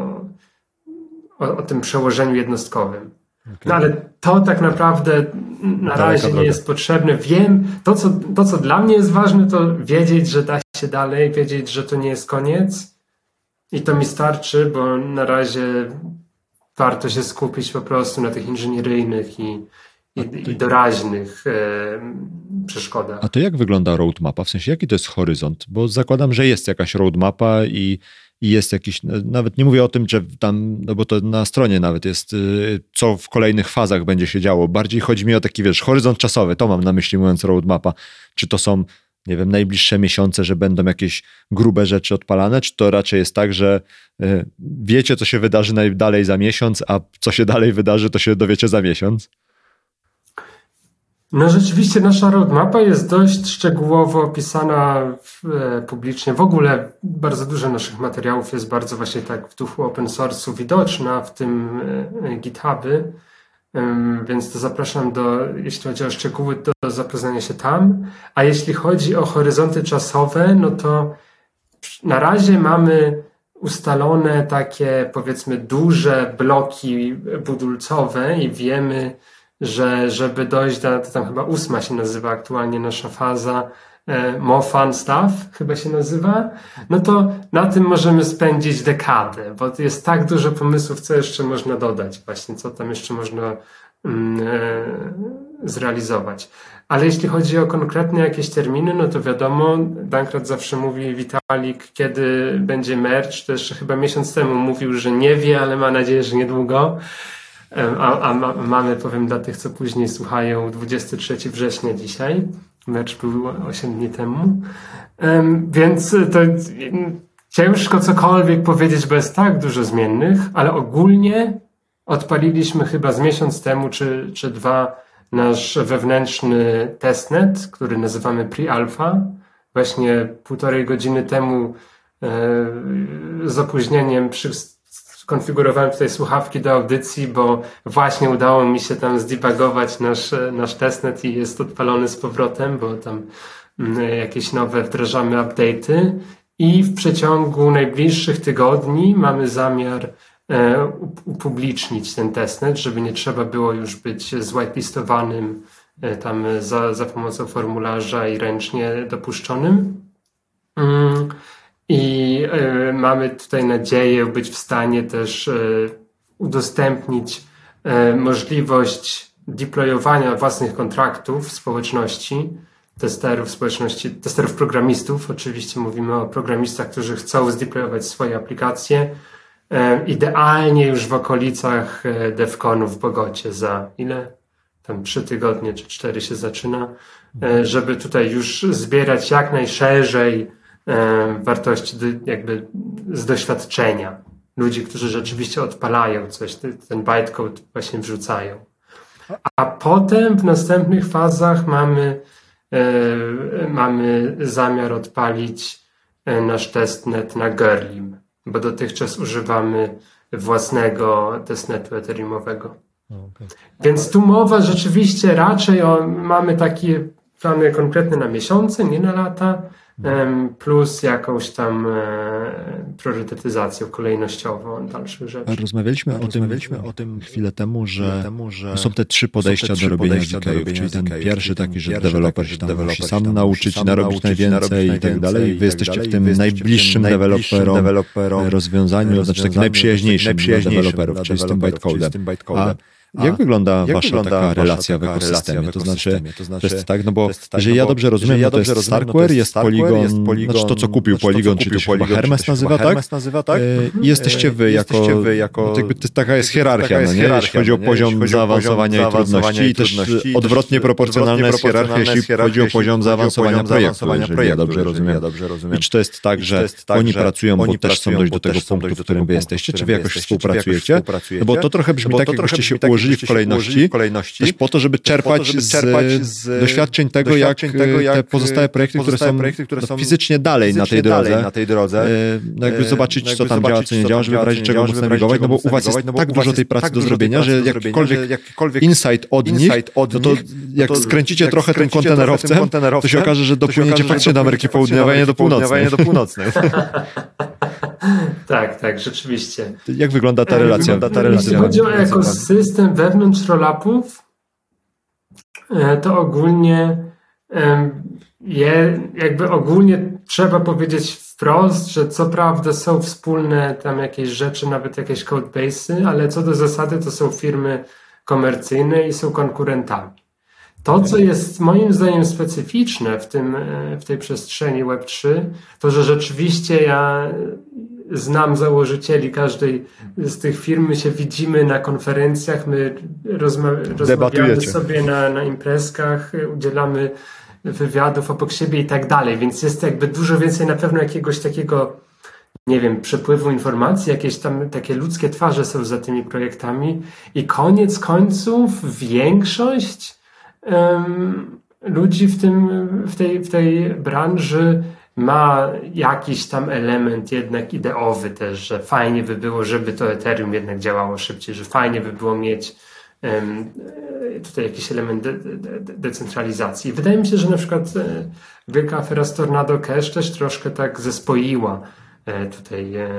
Speaker 1: o, o tym przełożeniu jednostkowym. Okay. No ale to tak naprawdę na razie nie jest potrzebne. Wiem, to co, to co dla mnie jest ważne, to wiedzieć, że da się dalej, wiedzieć, że to nie jest koniec. I to mi starczy, bo na razie warto się skupić po prostu na tych inżynieryjnych i, i, i doraźnych e, przeszkodach.
Speaker 2: A to jak wygląda roadmapa? W sensie, jaki to jest horyzont? Bo zakładam, że jest jakaś roadmapa i, i jest jakiś, no, nawet nie mówię o tym, że tam, no bo to na stronie nawet jest, y, co w kolejnych fazach będzie się działo. Bardziej chodzi mi o taki, wiesz, horyzont czasowy, to mam na myśli mówiąc roadmapa. Czy to są nie wiem, najbliższe miesiące, że będą jakieś grube rzeczy odpalane, czy to raczej jest tak, że y, wiecie, co się wydarzy najdalej za miesiąc, a co się dalej wydarzy, to się dowiecie za miesiąc?
Speaker 1: No rzeczywiście nasza roadmapa jest dość szczegółowo opisana w, e, publicznie. W ogóle bardzo dużo naszych materiałów jest bardzo właśnie tak w duchu open source'u widoczna, w tym e, GitHuby. Więc to zapraszam do, jeśli chodzi o szczegóły, do, do zapoznania się tam. A jeśli chodzi o horyzonty czasowe, no to na razie mamy ustalone takie powiedzmy duże bloki budulcowe i wiemy, że żeby dojść do, to tam chyba ósma się nazywa aktualnie nasza faza, e, More Fun Stuff chyba się nazywa, no to na tym możemy spędzić dekadę, bo jest tak dużo pomysłów, co jeszcze można dodać, właśnie co tam jeszcze można mm, e, zrealizować. Ale jeśli chodzi o konkretne jakieś terminy, no to wiadomo, Dankrat zawsze mówi, Witalik, kiedy będzie merch, to jeszcze chyba miesiąc temu mówił, że nie wie, ale ma nadzieję, że niedługo. A, a ma, mamy, powiem dla tych, co później słuchają, 23 września dzisiaj. Mecz był 8 dni temu. Więc to ciężko cokolwiek powiedzieć, bo jest tak dużo zmiennych, ale ogólnie odpaliliśmy chyba z miesiąc temu czy, czy dwa nasz wewnętrzny testnet, który nazywamy pre-alpha. Właśnie półtorej godziny temu e, z opóźnieniem przy, skonfigurowałem tutaj słuchawki do audycji, bo właśnie udało mi się tam zdebugować nasz, nasz testnet i jest odpalony z powrotem, bo tam mm, jakieś nowe wdrażamy update'y i w przeciągu najbliższych tygodni mamy zamiar e, upublicznić ten testnet, żeby nie trzeba było już być zwhitelistowanym e, tam za, za pomocą formularza i ręcznie dopuszczonym. I y, mamy tutaj nadzieję być w stanie też y, udostępnić y, możliwość deployowania własnych kontraktów w społeczności, testerów społeczności, testerów programistów. Oczywiście mówimy o programistach, którzy chcą zdeployować swoje aplikacje. Idealnie już w okolicach DevConu w Bogocie za ile? Tam trzy tygodnie czy cztery się zaczyna, żeby tutaj już zbierać jak najszerzej E, wartości jakby z doświadczenia. Ludzi, którzy rzeczywiście odpalają coś, ten bytecode właśnie wrzucają. A potem w następnych fazach mamy, e, mamy zamiar odpalić e, nasz testnet na Gerlim, bo dotychczas używamy własnego testnetu ethereumowego. Okay. Więc tu mowa rzeczywiście raczej o, mamy takie plany konkretne na miesiące, nie na lata, plus jakąś tam e, priorytetyzacją kolejnościową dalszych rzeczy.
Speaker 2: Rozmawialiśmy, o, tym, o tym chwilę temu, że, temu, że są te trzy podejścia te trzy do robienia ZK-ów, czyli ten pierwszy taki, że deweloper się tam musi sam nauczyć, narobić najwięcej i tak dalej. Wy jesteście w tym najbliższym deweloperom rozwiązaniu, znaczy takim najprzyjaźniejszym dla deweloperów, czyli z tym bytecodem. Jak wygląda jak wasza wygląda taka relacja w ekosystemie? To znaczy, to znaczy, to jest tak, no bo tak, jeżeli no ja dobrze rozumiem, ja to jest Starkware, jest Polygon, jest znaczy to, co kupił Polygon, czyli to się chyba Hermes nazywa, tak? nazywa, tak? I jesteście wy jako, jako no taka jest hierarchia, no nie? Jeśli chodzi o poziom zaawansowania i trudności i też odwrotnie proporcjonalna jest hierarchia, jeśli chodzi o poziom zaawansowania projektu, jeżeli ja dobrze rozumiem. I czy to jest tak, że oni pracują, bo też chcą dojść do tego punktu, w którym wy jesteście, czy wy jakoś współpracujecie? No bo to trochę brzmi tak, jakbyście się ułożyli ułożyli w kolejności, w kolejności. Też po to, żeby czerpać, to, żeby czerpać z, z, doświadczeń tego, doświadczeń jak, tego, jak te pozostałe projekty, pozostałe które są, projekty, które są fizycznie dalej na tej drodze, na tej drodze. E, no jakby zobaczyć, co tam działa, co nie działa, żeby w razie czego móc nawigować, no bo u was jest tak dużo tej pracy do zrobienia, że jakikolwiek insight od nich, no to jak skręcicie trochę tym kontenerowcem, to się okaże, że dopłyniecie faktycznie do Ameryki Południowej, a nie do Północnej. *laughs* *laughs*
Speaker 1: tak, tak, rzeczywiście.
Speaker 2: Jak wygląda ta relacja?
Speaker 1: Ta relacja Jeśli chodzi o ekosystem wewnątrz rollupów, e, to ogólnie je, jakby ogólnie trzeba powiedzieć wprost, że co prawda są wspólne tam jakieś rzeczy, nawet jakieś codebase'y, ale co do zasady to są firmy komercyjne i są konkurentami. To, co jest moim zdaniem specyficzne w, tym, e, w tej przestrzeni Web3, to że rzeczywiście ja znam założycieli każdej z tych firm, my się widzimy na konferencjach, my rozma rozmawiamy sobie na, na imprezkach, udzielamy wywiadów obok siebie i tak dalej, więc jest jakby dużo więcej na pewno jakiegoś takiego nie wiem, przepływu informacji, jakieś tam takie ludzkie twarze są za tymi projektami. I koniec końców większość ludzi w, tym, w, tej, w tej branży ma jakiś tam element jednak ideowy też, że fajnie by było, żeby to Ethereum jednak działało szybciej, że fajnie by było mieć um, tutaj jakiś element de, de, de, decentralizacji. Wydaje mi się, że na przykład e, wielka afera z Tornado Cash też troszkę tak zespoiła e, tutaj e,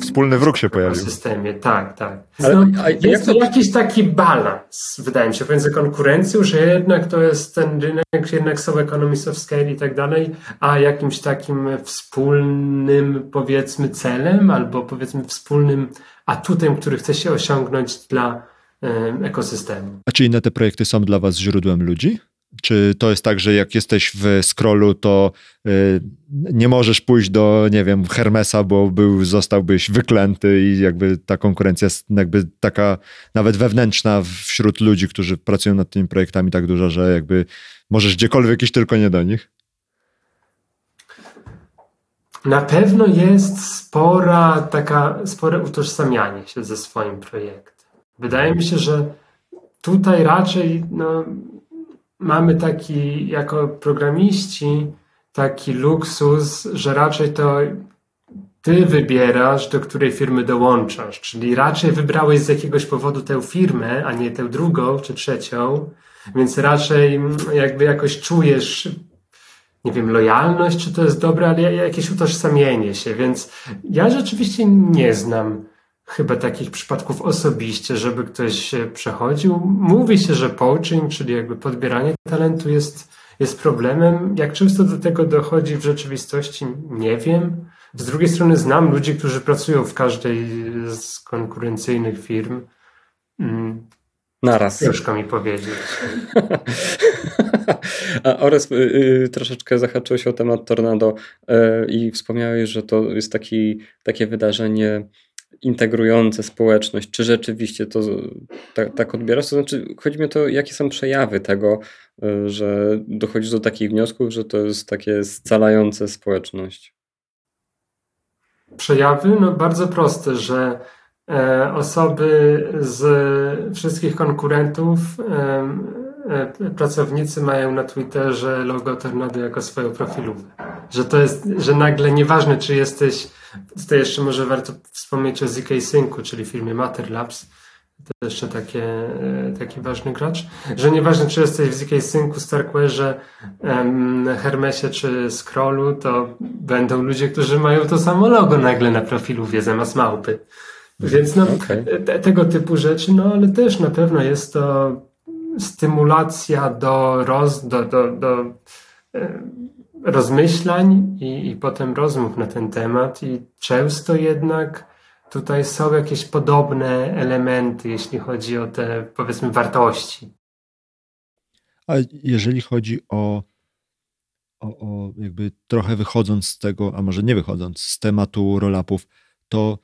Speaker 2: Wspólny wróg się pojawił. W
Speaker 1: systemie, tak, tak. No, a, jest to jakiś taki balans, wydaje mi się, pomiędzy konkurencją, że jednak to jest ten rynek, jednak są economies of scale i tak dalej, a jakimś takim wspólnym, powiedzmy, celem albo powiedzmy wspólnym atutem, który chce się osiągnąć dla ekosystemu.
Speaker 2: A czy inne te projekty są dla Was źródłem ludzi? Czy to jest tak, że jak jesteś w scrollu, to y, nie możesz pójść do, nie wiem, Hermesa, bo był, zostałbyś wyklęty i jakby ta konkurencja jest jakby taka nawet wewnętrzna wśród ludzi, którzy pracują nad tymi projektami tak duża, że jakby możesz gdziekolwiek iść, tylko nie do nich?
Speaker 1: Na pewno jest spora taka, spore utożsamianie się ze swoim projektem. Wydaje mi się, że tutaj raczej no, mamy taki, jako programiści, taki luksus, że raczej to ty wybierasz, do której firmy dołączasz. Czyli raczej wybrałeś z jakiegoś powodu tę firmę, a nie tę drugą czy trzecią, więc raczej jakby jakoś czujesz, nie wiem, lojalność, czy to jest dobre, ale jakieś utożsamienie się, więc ja rzeczywiście nie znam chyba takich przypadków osobiście, żeby ktoś przechodził. Mówi się, że poaching, czyli jakby podbieranie talentu jest, jest problemem. Jak często do tego dochodzi w rzeczywistości, nie wiem. Z drugiej strony znam ludzi, którzy pracują w każdej z konkurencyjnych firm.
Speaker 3: Mm. Naraz.
Speaker 1: Ciężko mi powiedzieć. *laughs*
Speaker 3: A oraz y, y, troszeczkę zahaczyłeś o temat tornado y, i wspomniałeś, że to jest taki, takie wydarzenie integrujące społeczność, czy rzeczywiście to tak, tak odbierasz? To znaczy, chodzi mi o to, jakie są przejawy tego, y, że dochodzisz do takich wniosków, że to jest takie scalające społeczność?
Speaker 1: Przejawy? No bardzo proste, że e, osoby z wszystkich konkurentów e, E, pracownicy mają na Twitterze logo Tornado jako swoją profilówkę. Że to jest, że nagle nieważne, czy jesteś, tutaj jeszcze może warto wspomnieć o ZK Syncu, czyli firmie Matter Labs, to jeszcze takie, e, taki ważny gracz, że nieważne, czy jesteś w ZK Syncu, Starkware'ze, Hermesie czy Scrollu, to będą ludzie, którzy mają to samo logo nagle na profilu zamiast małpy. Więc no, okay. te, tego typu rzeczy, no ale też na pewno jest to stymulacja do, roz, do, do, do e, rozmyślań i, i potem rozmów na ten temat, i często jednak tutaj są jakieś podobne elementy, jeśli chodzi o te, powiedzmy, wartości.
Speaker 2: A jeżeli chodzi o, o, o jakby trochę wychodząc z tego, a może nie wychodząc z tematu rollupów, to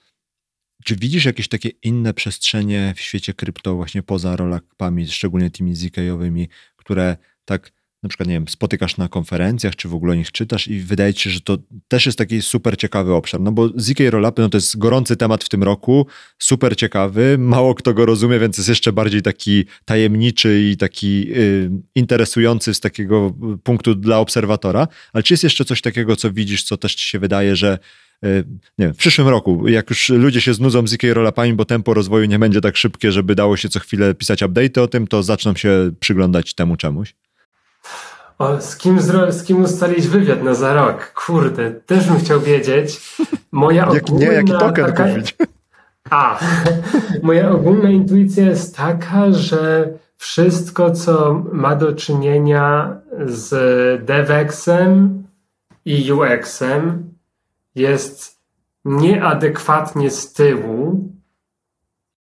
Speaker 2: czy widzisz jakieś takie inne przestrzenie w świecie krypto, właśnie poza rolakami, szczególnie tymi ZK-owymi, które tak na przykład, nie wiem, spotykasz na konferencjach, czy w ogóle o nich czytasz i wydaje ci się, że to też jest taki super ciekawy obszar, no bo ZK Rollupy, no to jest gorący temat w tym roku, super ciekawy, mało kto go rozumie, więc jest jeszcze bardziej taki tajemniczy i taki y, interesujący z takiego punktu dla obserwatora, ale czy jest jeszcze coś takiego, co widzisz, co też ci się wydaje, że E, nie wiem, w przyszłym roku, jak już ludzie się znudzą z IK rollupami, bo tempo rozwoju nie będzie tak szybkie, żeby dało się co chwilę pisać update o tym, to zaczną się przyglądać temu czemuś.
Speaker 1: O, z, kim z kim ustalić wywiad na za rok? Kurde, też bym chciał wiedzieć. Moja
Speaker 2: jak ogólna, nie, jaki token taka... kupić?
Speaker 1: A, *laughs* moja ogólna intuicja jest taka, że wszystko, co ma do czynienia z DevExem i UXem, jest nieadekwatnie z tyłu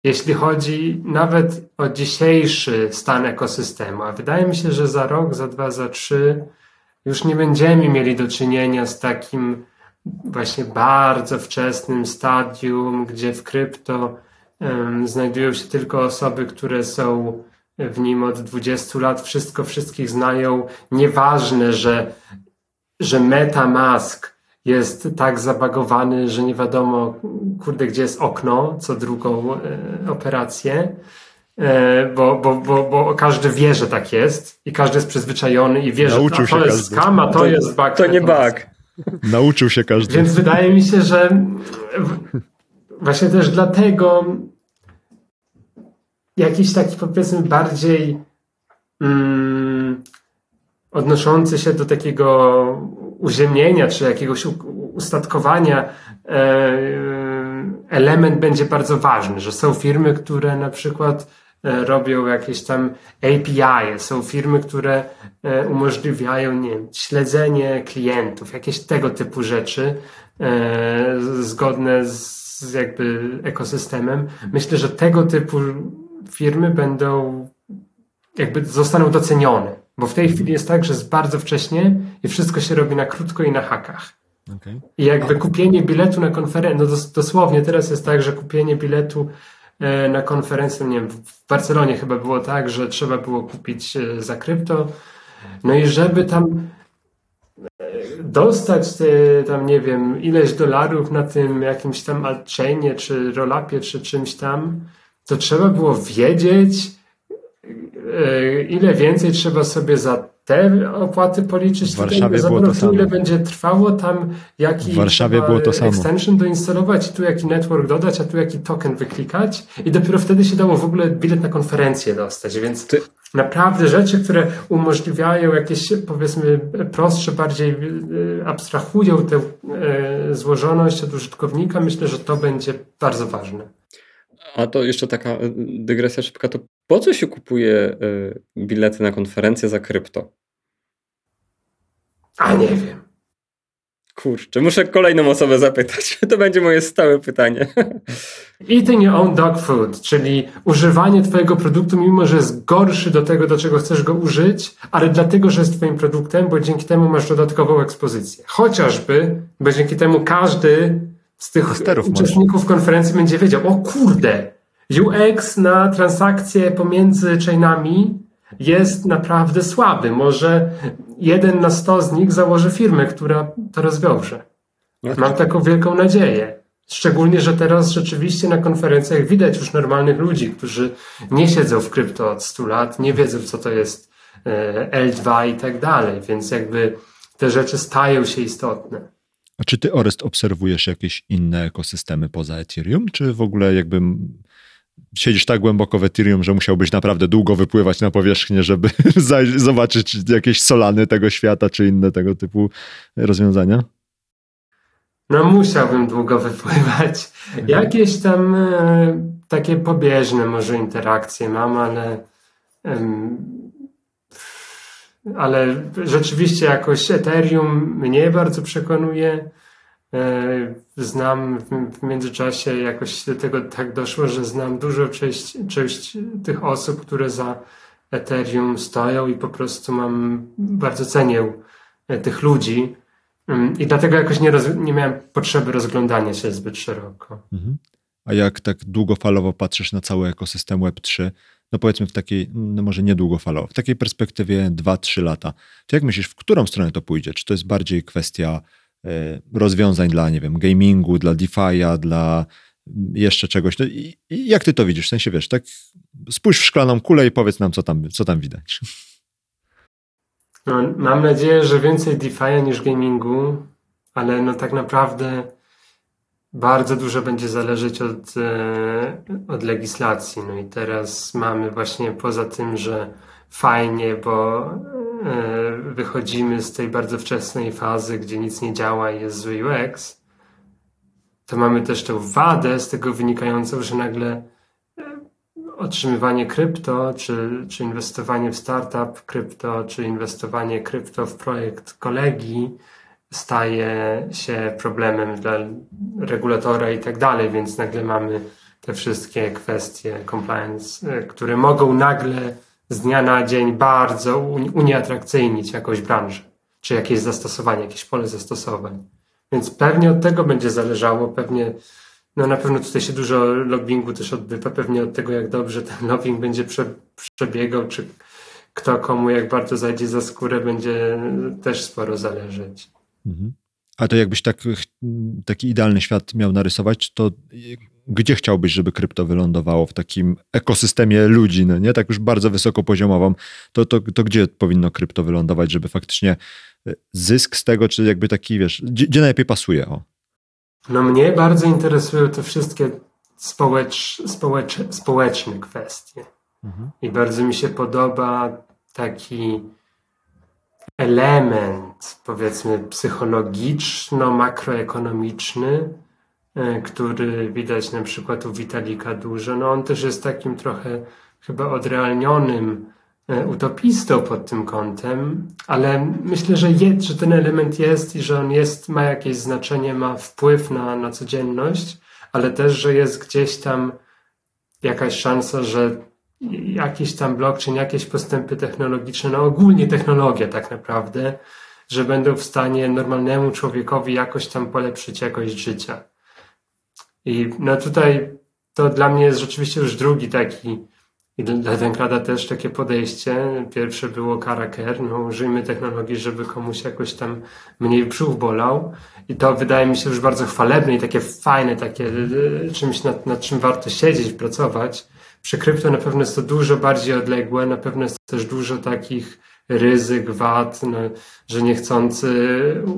Speaker 1: jeśli chodzi nawet o dzisiejszy stan ekosystemu. A wydaje mi się, że za rok, za dwa, za trzy już nie będziemy mieli do czynienia z takim właśnie bardzo wczesnym stadium, gdzie w krypto um, znajdują się tylko osoby, które są w nim od 20 lat, wszystko wszystkich znają. Nieważne, że, że MetaMask jest tak zabagowany, że nie wiadomo, kurde, gdzie jest okno, co drugą e, operację. E, bo, bo, bo, bo każdy wie, że tak jest i każdy jest przyzwyczajony i wie, Nauczył że to jest skam, a to, to jest bug.
Speaker 3: To nie bug.
Speaker 2: Nauczył się każdy.
Speaker 1: Więc wydaje mi się, że właśnie też dlatego jakiś taki powiedzmy bardziej mm, odnoszący się do takiego uziemnienia czy jakiegoś ustatkowania e, element będzie bardzo ważny, że są firmy, które na przykład e, robią jakieś tam API, są firmy, które e, umożliwiają nie wiem, śledzenie klientów, jakieś tego typu rzeczy zgodne z jakby ekosystemem. Myślę, że tego typu firmy będą jakby zostaną docenione. Bo w tej chwili jest tak, że jest bardzo wcześnie i wszystko się robi na krótko i na hakach. Okay. I jakby kupienie biletu na konferencję, no dosłownie teraz jest tak, że kupienie biletu e, na konferencję, nie wiem, w Barcelonie chyba było tak, że trzeba było kupić e, za krypto. No i żeby tam e, dostać te, tam, nie wiem, ileś dolarów na tym jakimś tam altchainie, czy rollupie, czy czymś tam, to trzeba było wiedzieć, ile więcej trzeba sobie za te opłaty policzyć.
Speaker 2: W Warszawie tutaj, było to samo.
Speaker 1: Ile będzie trwało tam, jaki
Speaker 2: w Warszawie było to samo.
Speaker 1: extension doinstalować, tu jaki network dodać, a tu jaki token wyklikać i dopiero wtedy się dało w ogóle bilet na konferencję dostać, więc Ty... naprawdę rzeczy, które umożliwiają jakieś powiedzmy prostsze, bardziej e, abstrahują tę e, złożoność od użytkownika, myślę, że to będzie bardzo ważne.
Speaker 3: A to jeszcze taka y, dygresja szybka, to po co się kupuje y, bilety na konferencję za krypto?
Speaker 1: A nie wiem.
Speaker 3: Kurczę, muszę kolejną osobę zapytać. *laughs* To będzie moje stałe pytanie. *laughs*
Speaker 1: Eating your own dog food, czyli używanie twojego produktu, mimo że jest gorszy do tego, do czego chcesz go użyć, ale dlatego, że jest twoim produktem, bo dzięki temu masz dodatkową ekspozycję. Chociażby, bo dzięki temu każdy z tych uczestników może. konferencji będzie wiedział, o kurde, UX na transakcje pomiędzy chainami jest naprawdę słaby. Może jeden na sto z nich założy firmę, która to rozwiąże. Mam taką wielką nadzieję. Szczególnie, że teraz rzeczywiście na konferencjach widać już normalnych ludzi, którzy nie siedzą w krypto od 100 lat, nie wiedzą, co to jest e, L2 i tak dalej, więc jakby te rzeczy stają się istotne.
Speaker 2: A czy ty, Orest, obserwujesz jakieś inne ekosystemy poza Ethereum, czy w ogóle jakby siedzisz tak głęboko w Ethereum, że musiałbyś naprawdę długo wypływać na powierzchnię, żeby *laughs* zobaczyć jakieś solany tego świata, czy inne tego typu rozwiązania?
Speaker 1: No musiałbym długo wypływać. Mhm. Jakieś tam e, takie pobieżne może interakcje mam, ale ale rzeczywiście jakoś Ethereum mnie bardzo przekonuje. E, znam w międzyczasie jakoś do tego tak doszło, że znam dużo część, część tych osób, które za Ethereum stoją i po prostu mam, bardzo cenię e, tych ludzi. Mm, I dlatego jakoś nie, roz, nie miałem potrzeby rozglądania się zbyt szeroko. Mhm.
Speaker 2: A jak tak długofalowo patrzysz na cały ekosystem Web3, no powiedzmy w takiej, no może niedługofalowo, w takiej perspektywie 2-3 lata, to jak myślisz, w którą stronę to pójdzie? Czy to jest bardziej kwestia e, rozwiązań dla, nie wiem, gamingu, dla DeFi'a, dla jeszcze czegoś. No i, i jak ty to widzisz? W sensie, wiesz, tak spójrz w szklaną kulę i powiedz nam, co tam, co tam widać.
Speaker 1: No, mam nadzieję, że więcej DeFi'a niż gamingu, ale no tak naprawdę bardzo dużo będzie zależeć od, e, od legislacji. No i teraz mamy właśnie poza tym, że fajnie, bo e, wychodzimy z tej bardzo wczesnej fazy, gdzie nic nie działa i jest zły UX, to mamy też tę wadę z tego wynikającą, że nagle e, otrzymywanie krypto, czy, czy inwestowanie w startup krypto, czy inwestowanie krypto w projekt kolegi, staje się problemem dla regulatora i tak dalej, więc nagle mamy te wszystkie kwestie compliance, e, które mogą nagle z dnia na dzień bardzo unieatrakcyjnić jakąś branżę, czy jakieś zastosowanie, jakieś pole zastosowań. Więc pewnie od tego będzie zależało, pewnie, no na pewno tutaj się dużo lobbingu też odbywa, pewnie od tego, jak dobrze ten lobbying będzie prze, przebiegał, czy kto komu jak bardzo zajdzie za skórę, będzie też sporo zależeć. Mhm.
Speaker 2: A to jakbyś tak, taki idealny świat miał narysować, to gdzie chciałbyś, żeby krypto wylądowało w takim ekosystemie ludzi, no nie? Tak już bardzo wysoko poziomową, to, to, to gdzie powinno krypto wylądować, żeby faktycznie e, zysk z tego, czy jakby taki, wiesz, gdzie, gdzie najlepiej pasuje? O.
Speaker 1: No mnie bardzo interesują te wszystkie społecz, społecz, społeczne kwestie. Mhm. I bardzo mi się podoba taki element, powiedzmy, psychologiczno-makroekonomiczny, e, który widać na przykład u Witalika dużo. No on też jest takim trochę chyba odrealnionym e, utopistą pod tym kątem, ale myślę, że, je, że ten element jest i że on jest, ma jakieś znaczenie, ma wpływ na, na codzienność, ale też, że jest gdzieś tam jakaś szansa, że jakiś tam blockchain, jakieś postępy technologiczne, no ogólnie technologia tak naprawdę, że będą w stanie normalnemu człowiekowi jakoś tam polepszyć jakość życia. I no tutaj to dla mnie jest rzeczywiście już drugi taki, i dla Denkrada też takie podejście. Pierwsze było Karaker, no użyjmy technologii, żeby komuś jakoś tam mniej brzuch bolał. I to wydaje mi się już bardzo chwalebne i takie fajne, takie e, czymś nad, nad czym warto siedzieć, pracować. Przy krypto na pewno jest to dużo bardziej odległe, na pewno jest też dużo takich ryzyk, wad, no, że niechcący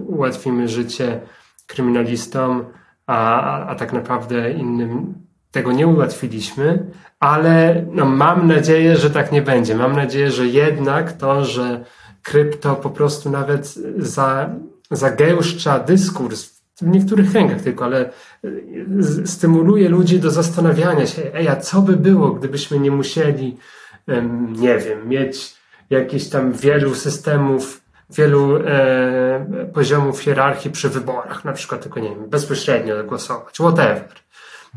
Speaker 1: ułatwimy życie kryminalistom, a, a tak naprawdę innym tego nie ułatwiliśmy, ale no, mam nadzieję, że tak nie będzie. Mam nadzieję, że jednak to, że krypto po prostu nawet za, zagęszcza dyskurs w niektórych kręgach tylko, ale e, stymuluje ludzi do zastanawiania się, ej, a co by było, gdybyśmy nie musieli, nie wiem, mieć jakichś tam wielu systemów, wielu e, poziomów hierarchii przy wyborach, na przykład tylko, nie wiem, bezpośrednio głosować, whatever.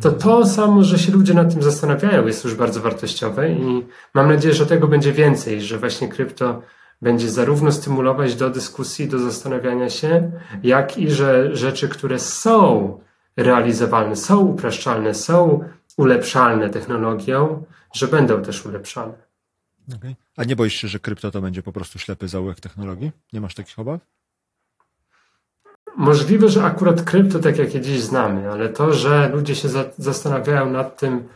Speaker 1: To to samo, że się ludzie nad tym zastanawiają, jest już bardzo wartościowe i mam nadzieję, że tego będzie więcej, że właśnie krypto będzie zarówno stymulować do dyskusji, do zastanawiania się, jak i że rzeczy, które są realizowalne, są upraszczalne, są ulepszalne technologią, że będą też ulepszane.
Speaker 2: Okay. A nie boisz się, że krypto to będzie po prostu ślepy zaułek technologii? Nie masz takich obaw?
Speaker 1: Możliwe, że akurat krypto, tak jak je dziś znamy, ale to, że ludzie się za zastanawiają nad tym,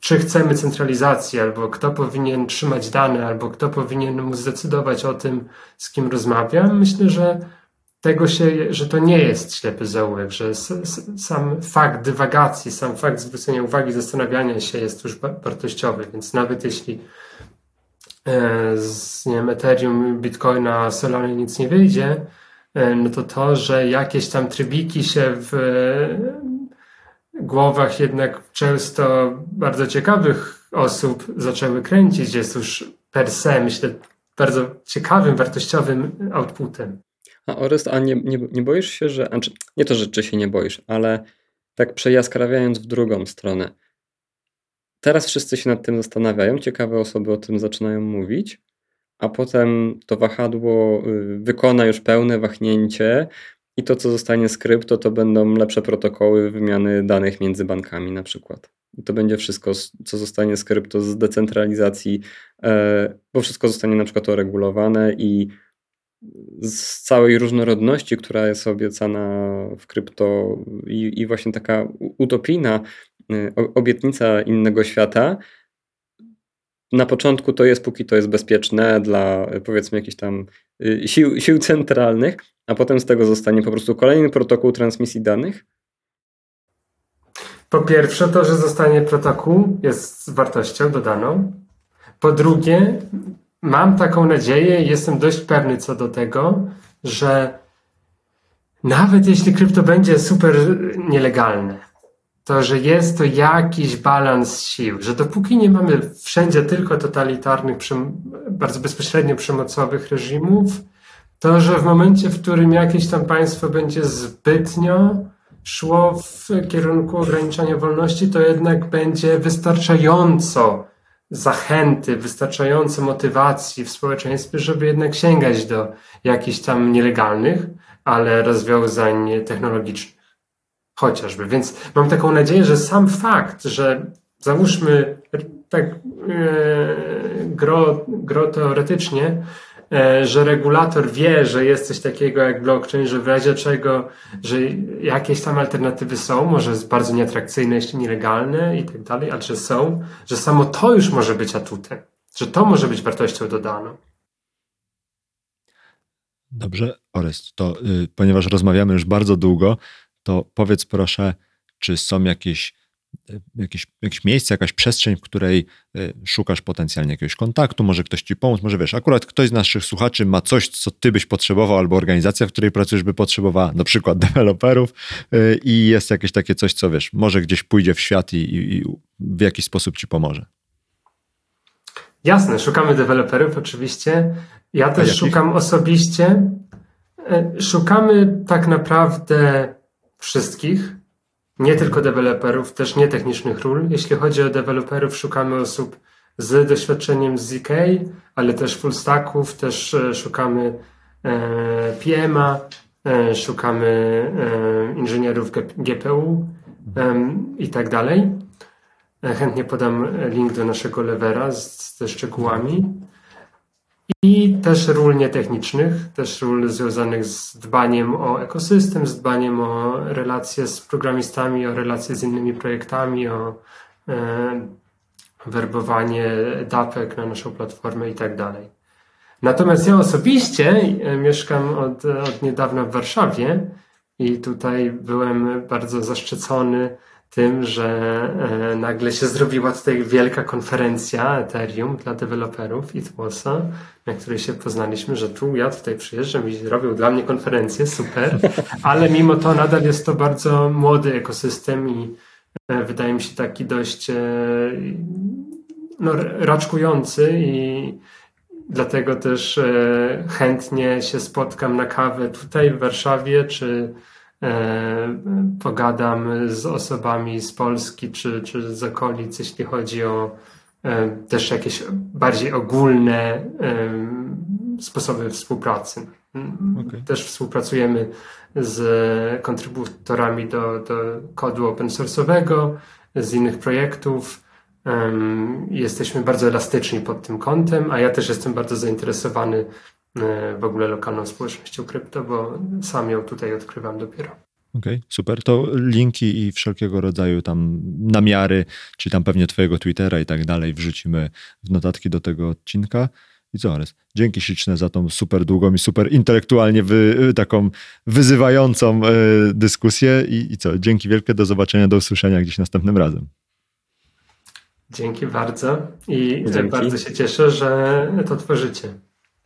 Speaker 1: czy chcemy centralizacji, albo kto powinien trzymać dane, albo kto powinien mu zdecydować o tym, z kim rozmawiam, myślę, że tego się, że to nie jest ślepy zaułek, że sam fakt dywagacji, sam fakt zwrócenia uwagi, zastanawiania się jest już wartościowy, więc nawet jeśli e, z nie wiem, Ethereum, Bitcoina, Solana nic nie wyjdzie, e, no to to, że jakieś tam trybiki się w głowach jednak często bardzo ciekawych osób zaczęły kręcić, jest już per se, myślę, bardzo ciekawym, wartościowym outputem.
Speaker 3: A Orest, a nie, nie, nie boisz się, że. Znaczy, nie to, że czy się nie boisz, ale tak przejaskrawiając w drugą stronę. Teraz wszyscy się nad tym zastanawiają, ciekawe osoby o tym zaczynają mówić, a potem to wahadło y, wykona już pełne wahnięcie i to, co zostanie z krypto, to będą lepsze protokoły wymiany danych między bankami na przykład. I to będzie wszystko, co zostanie z krypto, z decentralizacji, e, bo wszystko zostanie na przykład uregulowane i z całej różnorodności, która jest obiecana w krypto i, i właśnie taka utopijna e, obietnica innego świata, na początku to jest, póki to jest bezpieczne dla powiedzmy jakichś tam y, sił, sił centralnych, a potem z tego zostanie po prostu kolejny protokół transmisji danych?
Speaker 1: Po pierwsze, to, że zostanie protokół, jest wartością dodaną. Po drugie, mam taką nadzieję jestem dość pewny co do tego, że nawet jeśli krypto będzie super nielegalne, to, że jest to jakiś balans sił, że dopóki nie mamy wszędzie tylko totalitarnych, bardzo bezpośrednio przemocowych reżimów, to, że w momencie, w którym jakieś tam państwo będzie zbytnio szło w kierunku ograniczania wolności, to jednak będzie wystarczająco zachęty, wystarczająco motywacji w społeczeństwie, żeby jednak sięgać do jakichś tam nielegalnych, ale rozwiązań technologicznych. Chociażby. Więc mam taką nadzieję, że sam fakt, że załóżmy tak e, gro, gro teoretycznie, e, że regulator wie, że jest coś takiego jak blockchain, że w razie czego, że jakieś tam alternatywy są, może bardzo nieatrakcyjne, jeśli nielegalne i tak dalej, ale że są, że samo to już może być atutem, że to może być wartością dodaną.
Speaker 2: Dobrze, Orest, to y, ponieważ rozmawiamy już bardzo długo, to powiedz proszę, czy są jakieś, y, jakieś, jakieś miejsce, jakaś przestrzeń, w której y, szukasz potencjalnie jakiegoś kontaktu, może ktoś ci pomóc, może wiesz, akurat ktoś z naszych słuchaczy ma coś, co ty byś potrzebował, albo organizacja, w której pracujesz by potrzebowała, na przykład *laughs* deweloperów y, i jest jakieś takie coś, co wiesz, może gdzieś pójdzie w świat i, i w jakiś sposób ci pomoże.
Speaker 1: Jasne, szukamy deweloperów oczywiście. Ja też szukam osobiście. Szukamy tak naprawdę wszystkich, nie tylko deweloperów, też nietechnicznych ról. Jeśli chodzi o deweloperów, szukamy osób z doświadczeniem z ZK, ale też full stacków, też e, szukamy e, PM'a, e, szukamy inżynierów GPU i tak dalej. Chętnie podam link do naszego levera z, ze szczegółami. I też ról nietechnicznych, też ról związanych z dbaniem o ekosystem, z dbaniem o relacje z programistami, o relacje z innymi projektami, o e, werbowanie dapek na naszą platformę i tak dalej. Natomiast ja osobiście e, mieszkam od, od niedawna w Warszawie i tutaj byłem bardzo zaszczycony tym, że e, nagle się zrobiła tutaj wielka konferencja Ethereum dla deweloperów i Tłosa, na której się poznaliśmy, że tu ja tutaj przyjeżdżam i robią dla mnie konferencję, super, *laughs* ale mimo to nadal jest to bardzo młody ekosystem i e, wydaje mi się taki dość e, no, raczkujący i dlatego też chętnie się spotkam na kawę tutaj w Warszawie, czy pogadam z osobami z Polski czy, czy z okolic, jeśli chodzi o e, też jakieś bardziej ogólne e, sposoby współpracy. Okay. Też współpracujemy z kontrybutorami do, do kodu open source'owego, z innych projektów. Jesteśmy bardzo elastyczni pod tym kątem, a ja też jestem bardzo zainteresowany w ogóle lokalną społecznością krypto, bo sam ją tutaj odkrywam dopiero.
Speaker 2: Okej, okay, super. To linki i wszelkiego rodzaju tam namiary, czy tam pewnie twojego Twittera i tak dalej wrzucimy w notatki do tego odcinka. I co, Ares? Dzięki śliczne za tą super długą i super intelektualnie wy, taką wyzywającą y, dyskusję. I, I co? Dzięki wielkie, do zobaczenia, do usłyszenia gdzieś następnym razem.
Speaker 1: Dzięki bardzo i Dzięki. bardzo się cieszę, że to tworzycie.